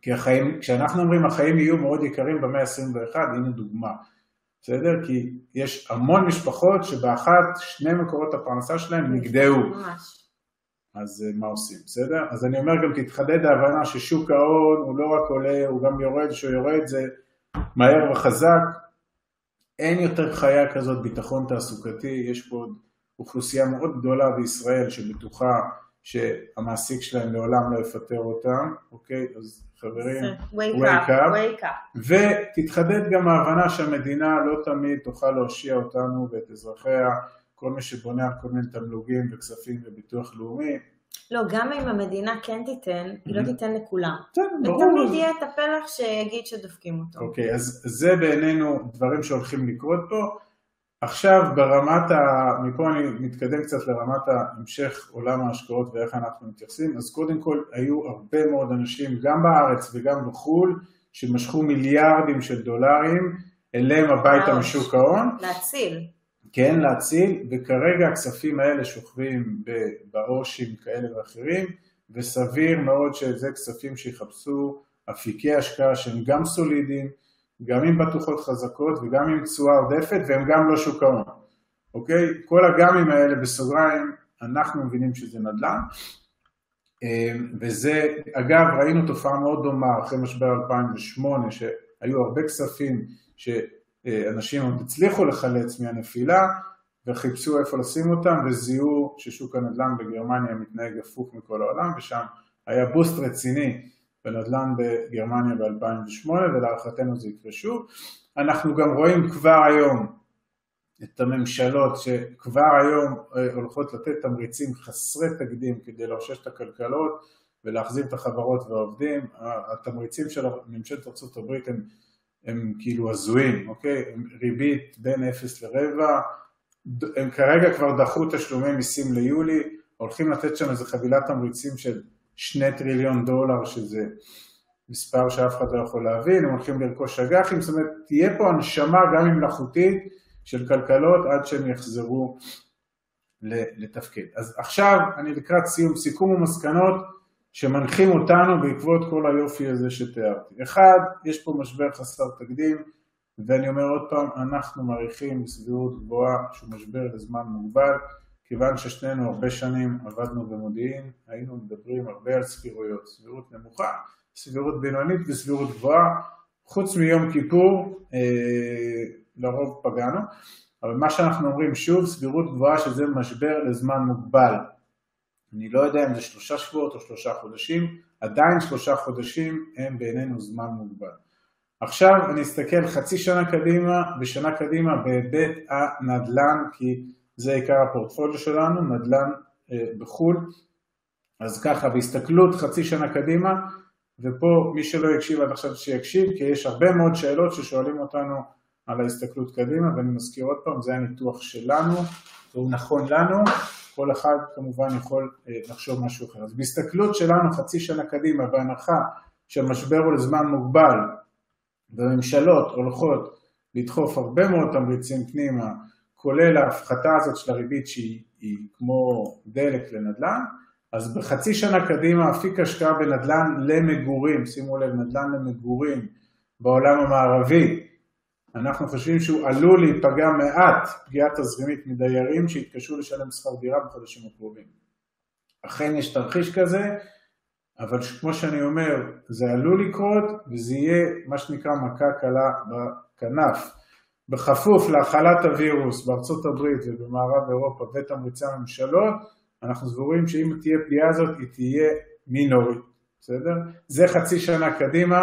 כי החיים, כשאנחנו אומרים החיים יהיו מאוד יקרים במאה ה-21, הנה דוגמה, בסדר? כי יש המון משפחות שבאחת שני מקורות הפרנסה שלהם נגדעו. ממש. אז אה, מה עושים, בסדר? אז אני אומר גם תתחדד ההבנה ששוק ההון הוא לא רק עולה, הוא גם יורד, כשהוא יורד זה מהר וחזק, אין יותר חיה כזאת ביטחון תעסוקתי, יש פה אוכלוסייה מאוד גדולה בישראל שבטוחה שהמעסיק שלהם לעולם לא יפטר אותם, אוקיי? אז חברים, wake, wake up, wake up. ותתחדד גם ההבנה שהמדינה לא תמיד תוכל להושיע אותנו ואת אזרחיה, כל מי שבונה על כל מיני תמלוגים וכספים וביטוח לאומי, לא, גם אם המדינה כן תיתן, היא לא תיתן לכולם. כן, ברור. ותמיד יהיה את הפלח שיגיד שדופקים אותו. אוקיי, אז זה בעינינו דברים שהולכים לקרות פה. עכשיו ברמת ה... מפה אני מתקדם קצת לרמת המשך עולם ההשקעות ואיך אנחנו מתייחסים. אז קודם כל היו הרבה מאוד אנשים, גם בארץ וגם בחו"ל, שמשכו מיליארדים של דולרים אליהם הביתה משוק ההון. להציל. כן, להציל, וכרגע הכספים האלה שוכבים בעו"שים כאלה ואחרים, וסביר מאוד שזה כספים שיחפשו אפיקי השקעה שהם גם סולידיים, גם עם בטוחות חזקות וגם עם תשואה עודפת, והם גם לא שוק ההון, אוקיי? כל הגמים האלה בסוגריים, אנחנו מבינים שזה נדל"ן, אמ, וזה, אגב, ראינו תופעה מאוד דומה אחרי משבר 2008, שהיו הרבה כספים שאנשים עוד הצליחו לחלץ מהנפילה, וחיפשו איפה לשים אותם, וזיהו ששוק הנדל"ן בגרמניה מתנהג הפוך מכל העולם, ושם היה בוסט רציני בנדל"ן בגרמניה ב-2008, ולהערכתנו זה יקרה שוב. אנחנו גם רואים כבר היום את הממשלות שכבר היום אה, הולכות לתת תמריצים חסרי תקדים כדי לאושש את הכלכלות ולהחזיר את החברות והעובדים. התמריצים של ממשלת ארה"ב הם, הם כאילו הזויים, אוקיי? ריבית בין 0 לרבע, הם כרגע כבר דחו תשלומי מיסים ליולי, הולכים לתת שם איזה חבילת תמריצים של שני טריליון דולר, שזה מספר שאף אחד לא יכול להבין, הם הולכים לרכוש אג"חים, זאת אומרת, תהיה פה הנשמה גם אם מלאכותית של כלכלות עד שהם יחזרו לתפקד. אז עכשיו אני לקראת סיום, סיכום ומסקנות שמנחים אותנו בעקבות כל היופי הזה שתיארתי. אחד, יש פה משבר חסר תקדים, ואני אומר עוד פעם, אנחנו מעריכים בסבירות גבוהה שהוא משבר לזמן מוגבל, כיוון ששנינו הרבה שנים עבדנו במודיעין, היינו מדברים הרבה על סבירויות, סבירות נמוכה, סבירות בינונית וסבירות גבוהה, חוץ מיום כיפור, אה, לרוב פגענו, אבל מה שאנחנו אומרים שוב, סבירות גבוהה שזה משבר לזמן מוגבל. אני לא יודע אם זה שלושה שבועות או שלושה חודשים, עדיין שלושה חודשים הם בעינינו זמן מוגבל. עכשיו אני אסתכל חצי שנה קדימה ושנה קדימה בהיבט הנדל"ן, כי זה עיקר הפורטפוליו שלנו, נדל"ן אה, בחו"ל. אז ככה, בהסתכלות חצי שנה קדימה, ופה מי שלא יקשיב עד עכשיו שיקשיב, כי יש הרבה מאוד שאלות ששואלים אותנו על ההסתכלות קדימה, ואני מזכיר עוד פעם, זה הניתוח שלנו, והוא נכון לנו, כל אחד כמובן יכול אה, לחשוב משהו אחר. אז בהסתכלות שלנו חצי שנה קדימה, בהנחה שהמשבר הוא לזמן מוגבל, והממשלות הולכות לדחוף הרבה מאוד תמריצים פנימה, כולל ההפחתה הזאת של הריבית שהיא כמו דלק לנדל"ן, אז בחצי שנה קדימה אפיק השקעה בנדל"ן למגורים, שימו לב, נדל"ן למגורים בעולם המערבי, אנחנו חושבים שהוא עלול להיפגע מעט פגיעה תזרימית מדיירים שיתקשו לשלם שכר דירה בחודשים הקרובים. אכן יש תרחיש כזה, אבל כמו שאני אומר, זה עלול לקרות וזה יהיה מה שנקרא מכה קלה בכנף. בכפוף להכלת הווירוס בארצות הברית ובמערב אירופה ותמריצי הממשלות, אנחנו סבורים שאם תהיה פגיעה הזאת היא תהיה מינורית, בסדר? זה חצי שנה קדימה,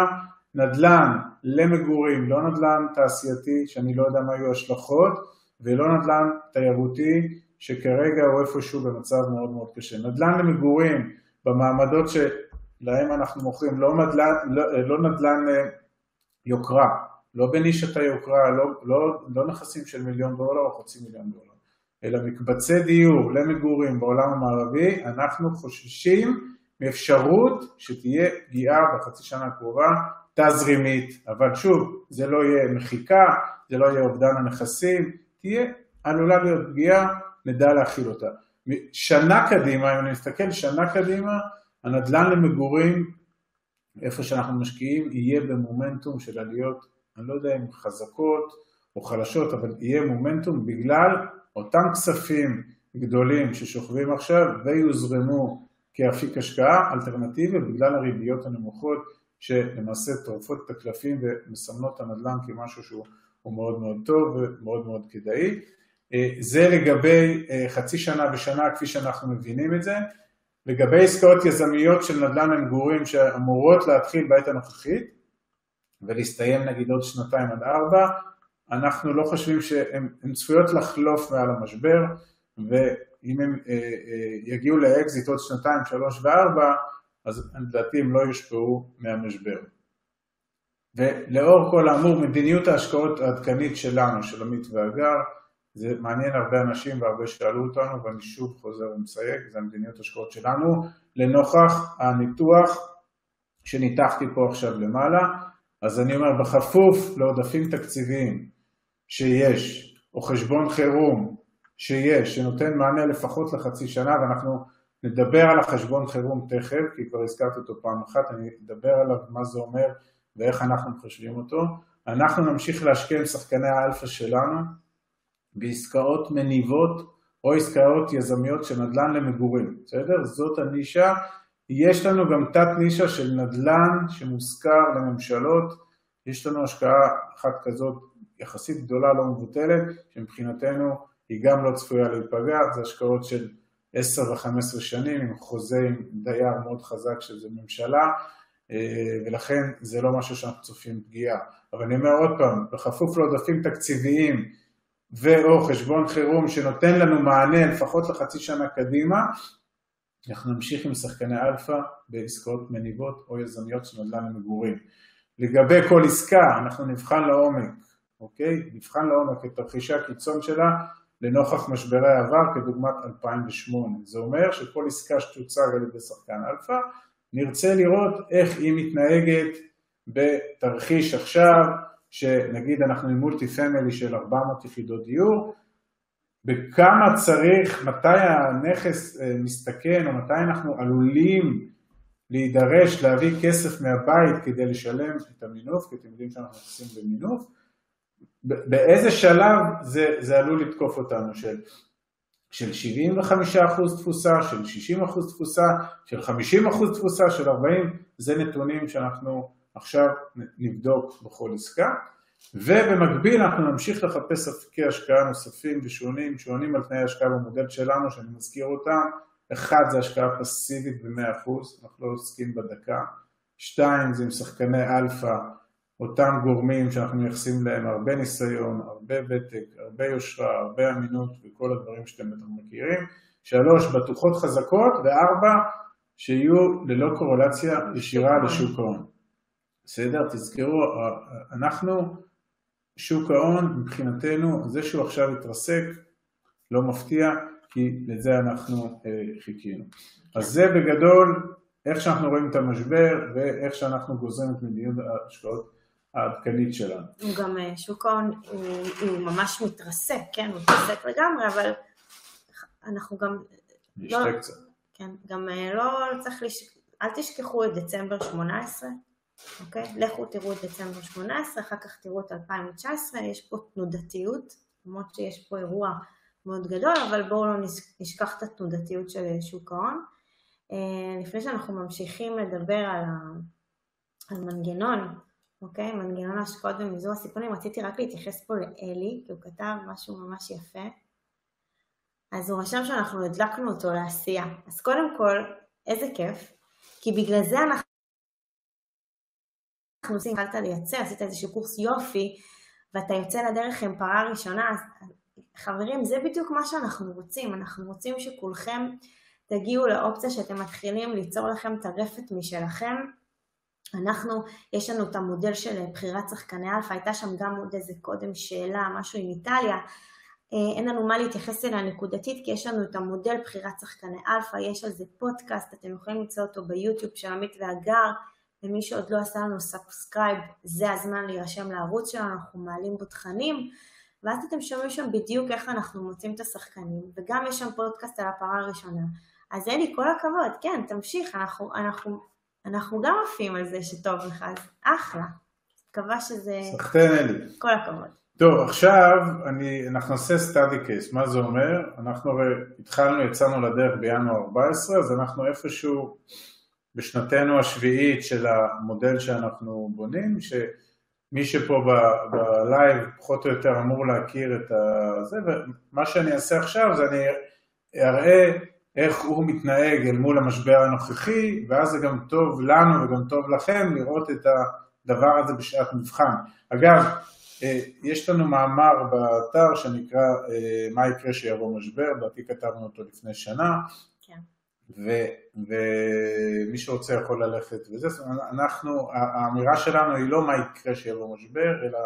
נדל"ן למגורים, לא נדל"ן תעשייתי שאני לא יודע מה יהיו השלכות, ולא נדל"ן תיירותי שכרגע הוא איפשהו במצב מאוד מאוד קשה. נדל"ן למגורים במעמדות שלהם אנחנו מוכרים, לא נדל"ן, לא, לא נדל"ן אה, יוקרה, לא בנישת היוקרה, לא, לא, לא נכסים של מיליון דולר או חצי מיליון דולר, אלא מקבצי דיור למגורים בעולם המערבי, אנחנו חוששים מאפשרות שתהיה פגיעה בחצי שנה הקרובה תזרימית, אבל שוב, זה לא יהיה מחיקה, זה לא יהיה אובדן הנכסים, תהיה, עלולה להיות פגיעה, נדע להכיל אותה. שנה קדימה, אם אני מסתכל שנה קדימה, הנדל"ן למגורים, איפה שאנחנו משקיעים, יהיה במומנטום של עליות, אני לא יודע אם חזקות או חלשות, אבל יהיה מומנטום בגלל אותם כספים גדולים ששוכבים עכשיו ויוזרמו כאפיק השקעה אלטרנטיבי בגלל הריביות הנמוכות שלמעשה טורפות את הקלפים ומסמנות את הנדל"ן כמשהו שהוא מאוד מאוד טוב ומאוד מאוד כדאי. אה, זה לגבי אה, חצי שנה ושנה כפי שאנחנו מבינים את זה. לגבי עסקאות יזמיות של נדל"ן למגורים שאמורות להתחיל בעת הנוכחית ולהסתיים נגיד עוד שנתיים עד ארבע, אנחנו לא חושבים שהן צפויות לחלוף מעל המשבר ואם הם אה, יגיעו לאקזיט עוד שנתיים, שלוש וארבע, אז לדעתי הם לא יושפעו מהמשבר. ולאור כל האמור, מדיניות ההשקעות העדכנית שלנו, של עמית והגר, זה מעניין הרבה אנשים והרבה שאלו אותנו, ואני שוב חוזר ומסייג, זה המדיניות ההשקעות שלנו, לנוכח הניתוח שניתחתי פה עכשיו למעלה. אז אני אומר, בכפוף לעודפים תקציביים שיש, או חשבון חירום שיש, שנותן מענה לפחות לחצי שנה, ואנחנו נדבר על החשבון חירום תכף, כי כבר הזכרתי אותו פעם אחת, אני אדבר עליו מה זה אומר ואיך אנחנו מחשבים אותו. אנחנו נמשיך להשקיע עם שחקני האלפא שלנו בעסקאות מניבות או עסקאות יזמיות של נדל"ן למגורים, בסדר? זאת הנישה. יש לנו גם תת נישה של נדל"ן שמושכר לממשלות, יש לנו השקעה אחת כזאת יחסית גדולה, לא מבוטלת, שמבחינתנו היא גם לא צפויה להיפגע, זה השקעות של 10 ו-15 שנים עם חוזה עם דייר מאוד חזק שזה ממשלה, אה, ולכן זה לא משהו שאנחנו צופים פגיעה. אבל אני אומר עוד פעם, בכפוף לעודפים תקציביים ו/או חשבון חירום שנותן לנו מענה לפחות לחצי שנה קדימה, אנחנו נמשיך עם שחקני אלפא בעסקאות מניבות או יזמיות של נדל"ן למגורים. לגבי כל עסקה, אנחנו נבחן לעומק, אוקיי? נבחן לעומק את תרחישי הקיצון שלה לנוכח משברי העבר כדוגמת 2008. זה אומר שכל עסקה שתוצג על ידי שחקן אלפא, נרצה לראות איך היא מתנהגת בתרחיש עכשיו, שנגיד אנחנו עם multi family של 400 יחידות דיור, בכמה צריך, מתי הנכס אה, מסתכן או מתי אנחנו עלולים להידרש להביא כסף מהבית כדי לשלם את המינוף, כי אתם יודעים שאנחנו עושים במינוף, באיזה שלב זה, זה עלול לתקוף אותנו, של, של 75% תפוסה, של 60% תפוסה, של 50% תפוסה, של 40%, זה נתונים שאנחנו עכשיו נבדוק בכל עסקה. ובמקביל אנחנו נמשיך לחפש אפיקי השקעה נוספים ושונים, שעונים על תנאי השקעה במודל שלנו, שאני מזכיר אותם. אחד זה השקעה פסיבית ב-100%, אנחנו לא עוסקים בדקה. שתיים זה עם שחקני אלפא אותם גורמים שאנחנו מייחסים להם הרבה ניסיון, הרבה ותק, הרבה יושרה, הרבה אמינות וכל הדברים שאתם בטח מכירים. שלוש, בטוחות חזקות, וארבע, שיהיו ללא קורלציה ישירה לשוק ההון. בסדר? תזכרו, אנחנו, שוק ההון מבחינתנו, זה שהוא עכשיו התרסק, לא מפתיע, כי לזה אנחנו אה, חיכינו. אז זה בגדול איך שאנחנו רואים את המשבר ואיך שאנחנו גוזרים את מדיניות ההשקעות העדכנית שלנו. הוא גם, אה, שוק ההון הוא, הוא ממש מתרסק, כן, הוא מתרסק לגמרי, אבל אנחנו גם... נשתה לא, קצת. כן, גם אה, לא צריך לש... אל תשכחו את דצמבר 18, אוקיי? לכו תראו את דצמבר 18, אחר כך תראו את 2019, יש פה תנודתיות, למרות שיש פה אירוע מאוד גדול, אבל בואו לא נשכח את התנודתיות של שוק ההון. אה, לפני שאנחנו ממשיכים לדבר על, ה... על מנגנון אוקיי? מנגנון ההשקעות ומזעור הסיכונים, רציתי רק להתייחס פה לאלי, כי הוא כתב משהו ממש יפה. אז הוא רשם שאנחנו הדלקנו אותו לעשייה. אז קודם כל, איזה כיף, כי בגלל זה אנחנו אנחנו עושים, התחלת לייצר, עשית איזשהו קורס יופי, ואתה יוצא לדרך עם פרה ראשונה, אז חברים, זה בדיוק מה שאנחנו רוצים, אנחנו רוצים שכולכם תגיעו לאופציה שאתם מתחילים ליצור לכם רפת משלכם, אנחנו, יש לנו את המודל של בחירת שחקני אלפא, הייתה שם גם עוד איזה קודם שאלה, משהו עם איטליה, אה, אין לנו מה להתייחס אליה נקודתית, כי יש לנו את המודל בחירת שחקני אלפא, יש על זה פודקאסט, אתם יכולים למצוא אותו ביוטיוב של עמית והגר, ומי שעוד לא עשה לנו subscribe, זה הזמן להירשם לערוץ שלנו, אנחנו מעלים בו תכנים, ואז אתם שומעים שם בדיוק איך אנחנו מוצאים את השחקנים, וגם יש שם פודקאסט על הפרה הראשונה. אז אלי, כל הכבוד, כן, תמשיך, אנחנו, אנחנו אנחנו גם עפים על זה שטוב לך, אז אחלה. מקווה שזה... סחטיין אלי. כל הכבוד. טוב, עכשיו אני, אנחנו נעשה study case, מה זה אומר? אנחנו הרי התחלנו, יצאנו לדרך בינואר 14, אז אנחנו איפשהו בשנתנו השביעית של המודל שאנחנו בונים, שמי שפה ב live פחות או יותר אמור להכיר את זה, ומה שאני אעשה עכשיו זה אני אראה איך הוא מתנהג אל מול המשבר הנוכחי, ואז זה גם טוב לנו וגם טוב לכם לראות את הדבר הזה בשעת מבחן. אגב, אה, יש לנו מאמר באתר שנקרא אה, מה יקרה שיבוא משבר, לדעתי כתבנו אותו לפני שנה, כן. ומי שרוצה יכול ללכת וזה, אנחנו, האמירה שלנו היא לא מה יקרה שיבוא משבר, אלא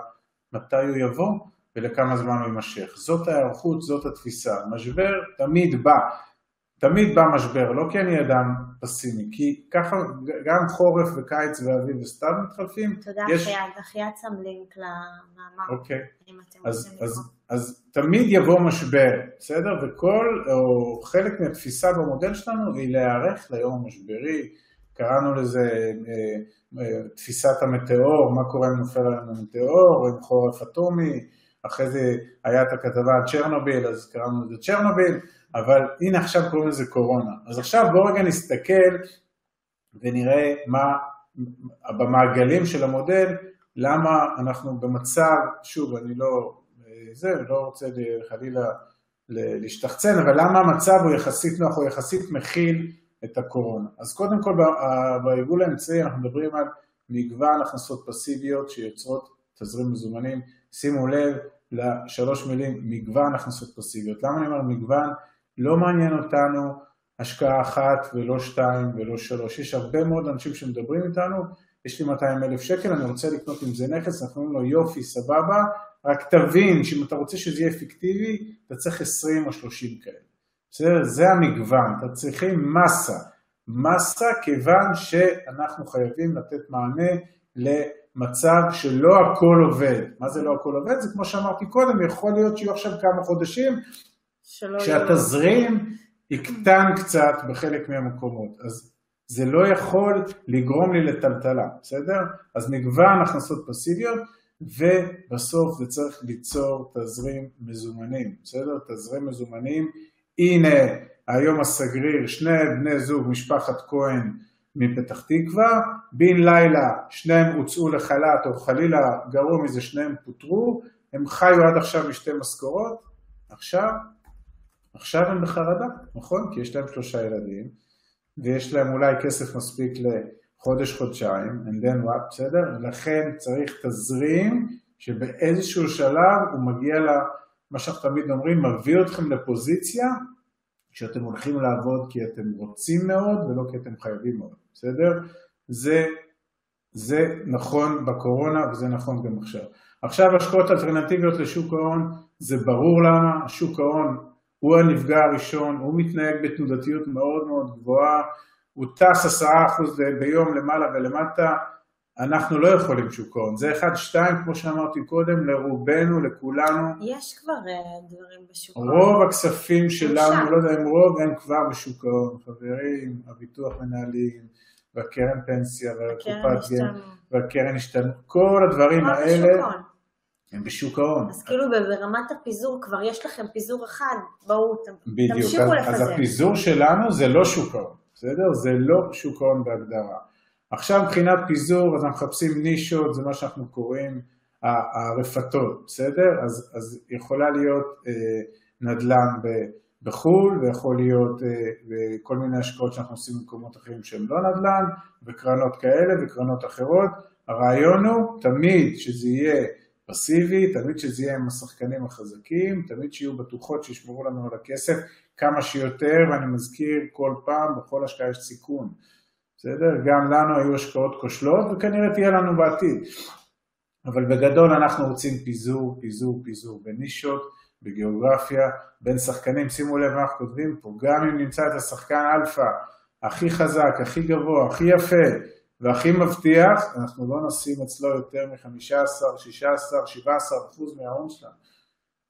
מתי הוא יבוא ולכמה זמן הוא יימשך. זאת ההיערכות, זאת התפיסה. משבר תמיד בא. תמיד בא משבר, לא כי אני אדם פסימי, כי ככה גם חורף וקיץ ואביב וסתיו מתחלפים. תודה יש... אחיעד, אחיעד שם לינק למאמר. אוקיי, אז, אז, אז תמיד יבוא משבר, בסדר? וכל, או חלק מהתפיסה במודל שלנו היא להיערך ליום המשברי, קראנו לזה אה, אה, תפיסת המטאור, מה קורה אם נופל עלינו מטאור, או עם חורף אטומי, אחרי זה היה את הכתבה על צ'רנוביל, אז קראנו לזה צ'רנוביל, אבל הנה עכשיו קוראים לזה קורונה. אז עכשיו בואו רגע נסתכל ונראה מה במעגלים של המודל, למה אנחנו במצב, שוב, אני לא, זה, לא רוצה חלילה להשתחצן, אבל למה המצב הוא יחסית נוח, הוא יחסית מכיל את הקורונה. אז קודם כל ביבול האמצעי אנחנו מדברים על מגוון הכנסות פסיביות שיוצרות תזרים מזומנים. שימו לב לשלוש מילים, מגוון הכנסות פסיביות. למה אני אומר מגוון? לא מעניין אותנו השקעה אחת ולא שתיים ולא שלוש. יש הרבה מאוד אנשים שמדברים איתנו, יש לי 200 אלף שקל, אני רוצה לקנות עם זה נכס, אנחנו אומרים לו יופי, סבבה, רק תבין שאם אתה רוצה שזה יהיה אפקטיבי, אתה צריך 20 או 30 כאלה. בסדר? זה המגוון, אתה צריכים מסה. מסה כיוון שאנחנו חייבים לתת מענה למצב שלא הכל עובד. מה זה לא הכל עובד? זה כמו שאמרתי קודם, יכול להיות שיהיו עכשיו כמה חודשים שהתזרים יקטן קצת בחלק מהמקומות. אז זה לא יכול לגרום לי לטלטלה, בסדר? אז מגוון הכנסות פסיביות, ובסוף זה צריך ליצור תזרים מזומנים, בסדר? תזרים מזומנים הנה היום הסגריר, שני בני זוג, משפחת כהן מפתח תקווה, בן לילה שניהם הוצאו לחל"ת או חלילה גרוע מזה שניהם פוטרו, הם חיו עד עכשיו משתי משכורות, עכשיו, עכשיו הם בחרדה, נכון? כי יש להם שלושה ילדים ויש להם אולי כסף מספיק לחודש-חודשיים, and then what, בסדר? לכן צריך תזרים שבאיזשהו שלב הוא מגיע ל... מה שאנחנו תמיד אומרים, מביא אתכם לפוזיציה שאתם הולכים לעבוד כי אתם רוצים מאוד ולא כי אתם חייבים מאוד, בסדר? זה, זה נכון בקורונה וזה נכון גם עכשיו. עכשיו השקעות אלטרנטיביות לשוק ההון, זה ברור למה, שוק ההון הוא הנפגע הראשון, הוא מתנהג בתנודתיות מאוד מאוד גבוהה, הוא טס עשרה אחוז ביום למעלה ולמטה, אנחנו לא יכולים שוק ההון. זה אחד, שתיים, כמו שאמרתי קודם, לרובנו, לכולנו. יש כבר uh, דברים בשוק ההון. רוב הכספים שלנו, לא יודע אם רוב, הם כבר בשוק ההון. חברים, הביטוח מנהלים, והקרן פנסיה, והקופת גן, והקרן השתנות, כל הדברים האלה. הם בשוק ההון. אז כאילו ברמת הפיזור כבר יש לכם פיזור אחד, בואו תמשיכו לפזר. אז הפיזור שלנו זה לא שוק ההון, בסדר? זה לא שוק ההון בהגדרה. עכשיו מבחינת פיזור, אז אנחנו מחפשים נישות, זה מה שאנחנו קוראים הרפתות, בסדר? אז, אז יכולה להיות אה, נדל"ן בחו"ל, ויכול להיות אה, כל מיני השקעות שאנחנו עושים במקומות אחרים שהם לא נדל"ן, וקרנות כאלה וקרנות אחרות. הרעיון הוא תמיד שזה יהיה פסיבי, תמיד שזה יהיה עם השחקנים החזקים, תמיד שיהיו בטוחות שישמרו לנו על הכסף כמה שיותר, ואני מזכיר כל פעם, בכל השקעה יש סיכון. בסדר? גם לנו היו השקעות כושלות וכנראה תהיה לנו בעתיד. אבל בגדול אנחנו רוצים פיזור, פיזור, פיזור בנישות, בגיאוגרפיה, בין שחקנים, שימו לב מה אנחנו כותבים פה, גם אם נמצא את השחקן אלפא הכי חזק, הכי גבוה, הכי יפה והכי מבטיח, אנחנו לא נשים אצלו יותר מ-15, 16, 17 אחוז מההון שלנו,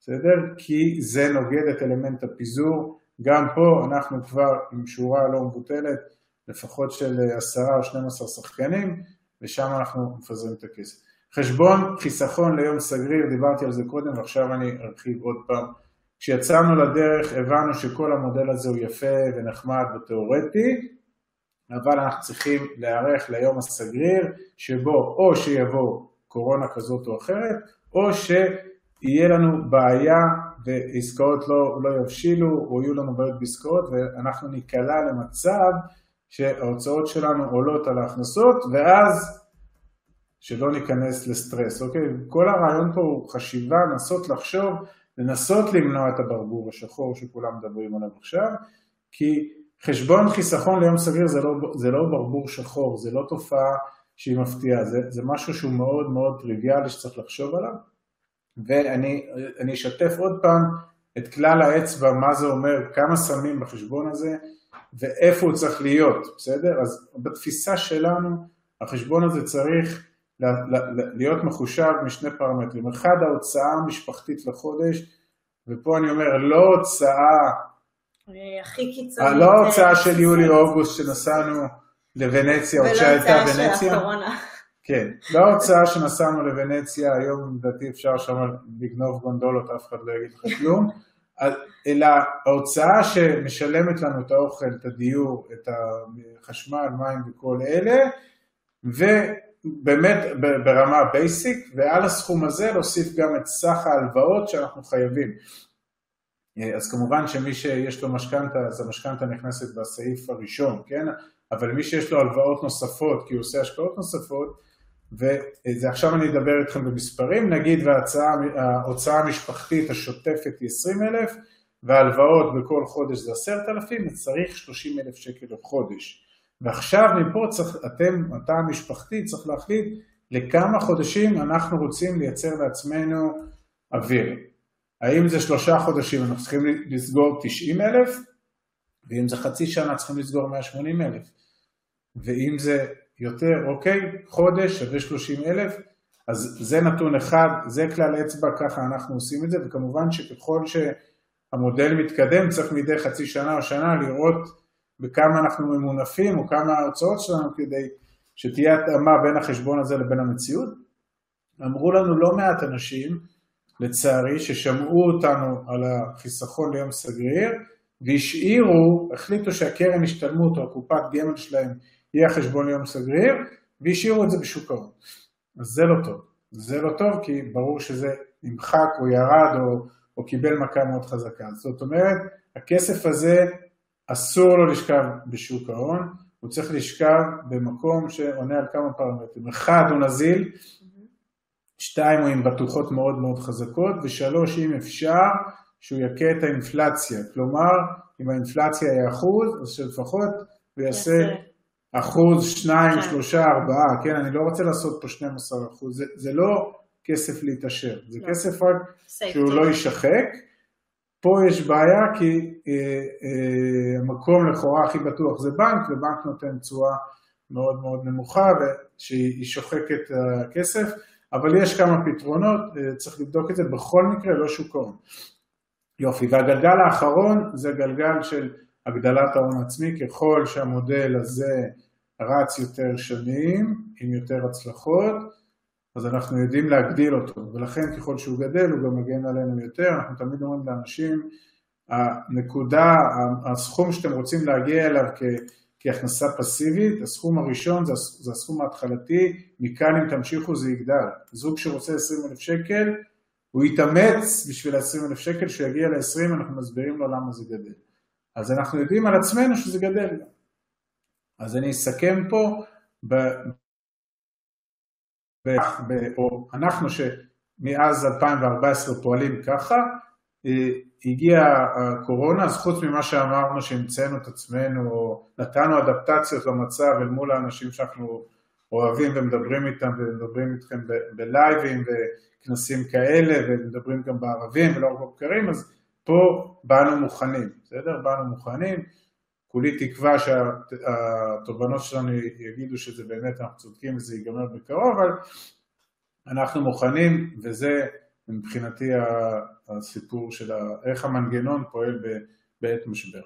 בסדר? כי זה נוגד את אלמנט הפיזור, גם פה אנחנו כבר עם שורה לא מבוטלת לפחות של עשרה או 12 שחקנים, ושם אנחנו מפזרים את הכסף. חשבון חיסכון ליום סגריר, דיברתי על זה קודם ועכשיו אני ארחיב עוד פעם. כשיצאנו לדרך הבנו שכל המודל הזה הוא יפה ונחמד ותיאורטי, אבל אנחנו צריכים להיערך ליום הסגריר, שבו או שיבוא קורונה כזאת או אחרת, או שיהיה לנו בעיה ועסקאות לא, לא יבשילו, או יהיו לנו בעיות בעסקאות, ואנחנו ניקלע למצב שההוצאות שלנו עולות על ההכנסות, ואז שלא ניכנס לסטרס, אוקיי? כל הרעיון פה הוא חשיבה, לנסות לחשוב, לנסות למנוע את הברבור השחור שכולם מדברים עליו עכשיו, כי חשבון חיסכון ליום סביר זה לא, זה לא ברבור שחור, זה לא תופעה שהיא מפתיעה, זה, זה משהו שהוא מאוד מאוד טריוויאלי שצריך לחשוב עליו, ואני אשתף עוד פעם את כלל האצבע, מה זה אומר, כמה שמים בחשבון הזה, ואיפה הוא צריך להיות, בסדר? אז בתפיסה שלנו, החשבון הזה צריך להיות מחושב משני פרמטרים. אחד, ההוצאה המשפחתית לחודש, ופה אני אומר, לא הוצאה... אה, הכי קיצונית. לא ההוצאה של יולי-אוגוסט שנסענו לוונציה, או שהייתה ונציה. ולא הוצאה של הקורונה. כן, לא ההוצאה שנסענו לוונציה, היום לדעתי אפשר שם לגנוב גונדולות, אף אחד לא יגיד לך כלום, אלא ההוצאה שמשלמת לנו את האוכל, את הדיור, את החשמל, מים וכל אלה, ובאמת ברמה בייסיק, ועל הסכום הזה להוסיף גם את סך ההלוואות שאנחנו חייבים. אז כמובן שמי שיש לו משכנתה, אז המשכנתה נכנסת בסעיף הראשון, כן? אבל מי שיש לו הלוואות נוספות, כי הוא עושה השקעות נוספות, ועכשיו אני אדבר איתכם במספרים, נגיד וההוצאה המשפחתית השוטפת היא 20 אלף, וההלוואות בכל חודש זה 10,000, אז צריך 30 אלף שקל לחודש. ועכשיו מפה צריך, אתם, התא המשפחתי צריך להחליט לכמה חודשים אנחנו רוצים לייצר לעצמנו אוויר. האם זה שלושה חודשים אנחנו צריכים לסגור 90 אלף, ואם זה חצי שנה צריכים לסגור 180 אלף. ואם זה יותר, אוקיי, חודש שווה 30 אלף, אז זה נתון אחד, זה כלל אצבע, ככה אנחנו עושים את זה, וכמובן שככל שהמודל מתקדם צריך מדי חצי שנה או שנה לראות בכמה אנחנו ממונפים או כמה ההוצאות שלנו כדי שתהיה התאמה בין החשבון הזה לבין המציאות. אמרו לנו לא מעט אנשים, לצערי, ששמעו אותנו על החיסכון ליום סגריר והשאירו, החליטו שהקרן השתלמות או הקופת גמל שלהם יהיה חשבון יום סגריר, והשאירו את זה בשוק ההון. אז זה לא טוב. זה לא טוב כי ברור שזה נמחק או ירד או, או קיבל מכה מאוד חזקה. זאת אומרת, הכסף הזה אסור לו לשכב בשוק ההון, הוא צריך לשכב במקום שעונה על כמה פרמטרים. אחד, הוא נזיל, שתיים, הוא עם בטוחות מאוד מאוד חזקות, ושלוש, אם אפשר, שהוא יכה את האינפלציה. כלומר, אם האינפלציה היא אחוז, אז שלפחות הוא יעשה אחוז, שניים. שלושה, ארבעה, כן, אני לא רוצה לעשות פה 12 אחוז, זה, זה לא כסף להתעשר, זה לא. כסף רק שהוא לא יישחק. פה יש בעיה כי אה, אה, המקום לכאורה הכי בטוח זה בנק, ובנק נותן תשואה מאוד מאוד נמוכה שהיא שוחקת הכסף, אבל יש כמה פתרונות, אה, צריך לבדוק את זה, בכל מקרה לא שוק ההון. יופי, והגלגל האחרון זה גלגל של הגדלת ההון העצמי, ככל שהמודל הזה רץ יותר שנים, עם יותר הצלחות, אז אנחנו יודעים להגדיל אותו, ולכן ככל שהוא גדל הוא גם מגן עלינו יותר, אנחנו תמיד אומרים לאנשים, הנקודה, הסכום שאתם רוצים להגיע אליו כ, כהכנסה פסיבית, הסכום הראשון זה, זה הסכום ההתחלתי, מכאן אם תמשיכו זה יגדל. זוג שרוצה 20 אלף שקל, הוא יתאמץ בשביל ה-20 אלף שקל, שהוא יגיע ל-20 אנחנו מסבירים לו למה זה גדל. אז אנחנו יודעים על עצמנו שזה גדל. אז אני אסכם פה, ב, ב, ב, או אנחנו שמאז 2014 פועלים ככה, אה, הגיעה הקורונה, אז חוץ ממה שאמרנו שהמצאנו את עצמנו, נתנו אדפטציות למצב אל מול האנשים שאנחנו אוהבים ומדברים איתם ומדברים איתכם בלייבים וכנסים כאלה ומדברים גם בערבים ולא רק בבקרים, אז פה באנו מוכנים, בסדר? באנו מוכנים. כולי תקווה שהתובנות שלנו יגידו שזה באמת אנחנו צודקים וזה ייגמר בקרוב, אבל אנחנו מוכנים וזה מבחינתי הסיפור של איך המנגנון פועל בעת משבר.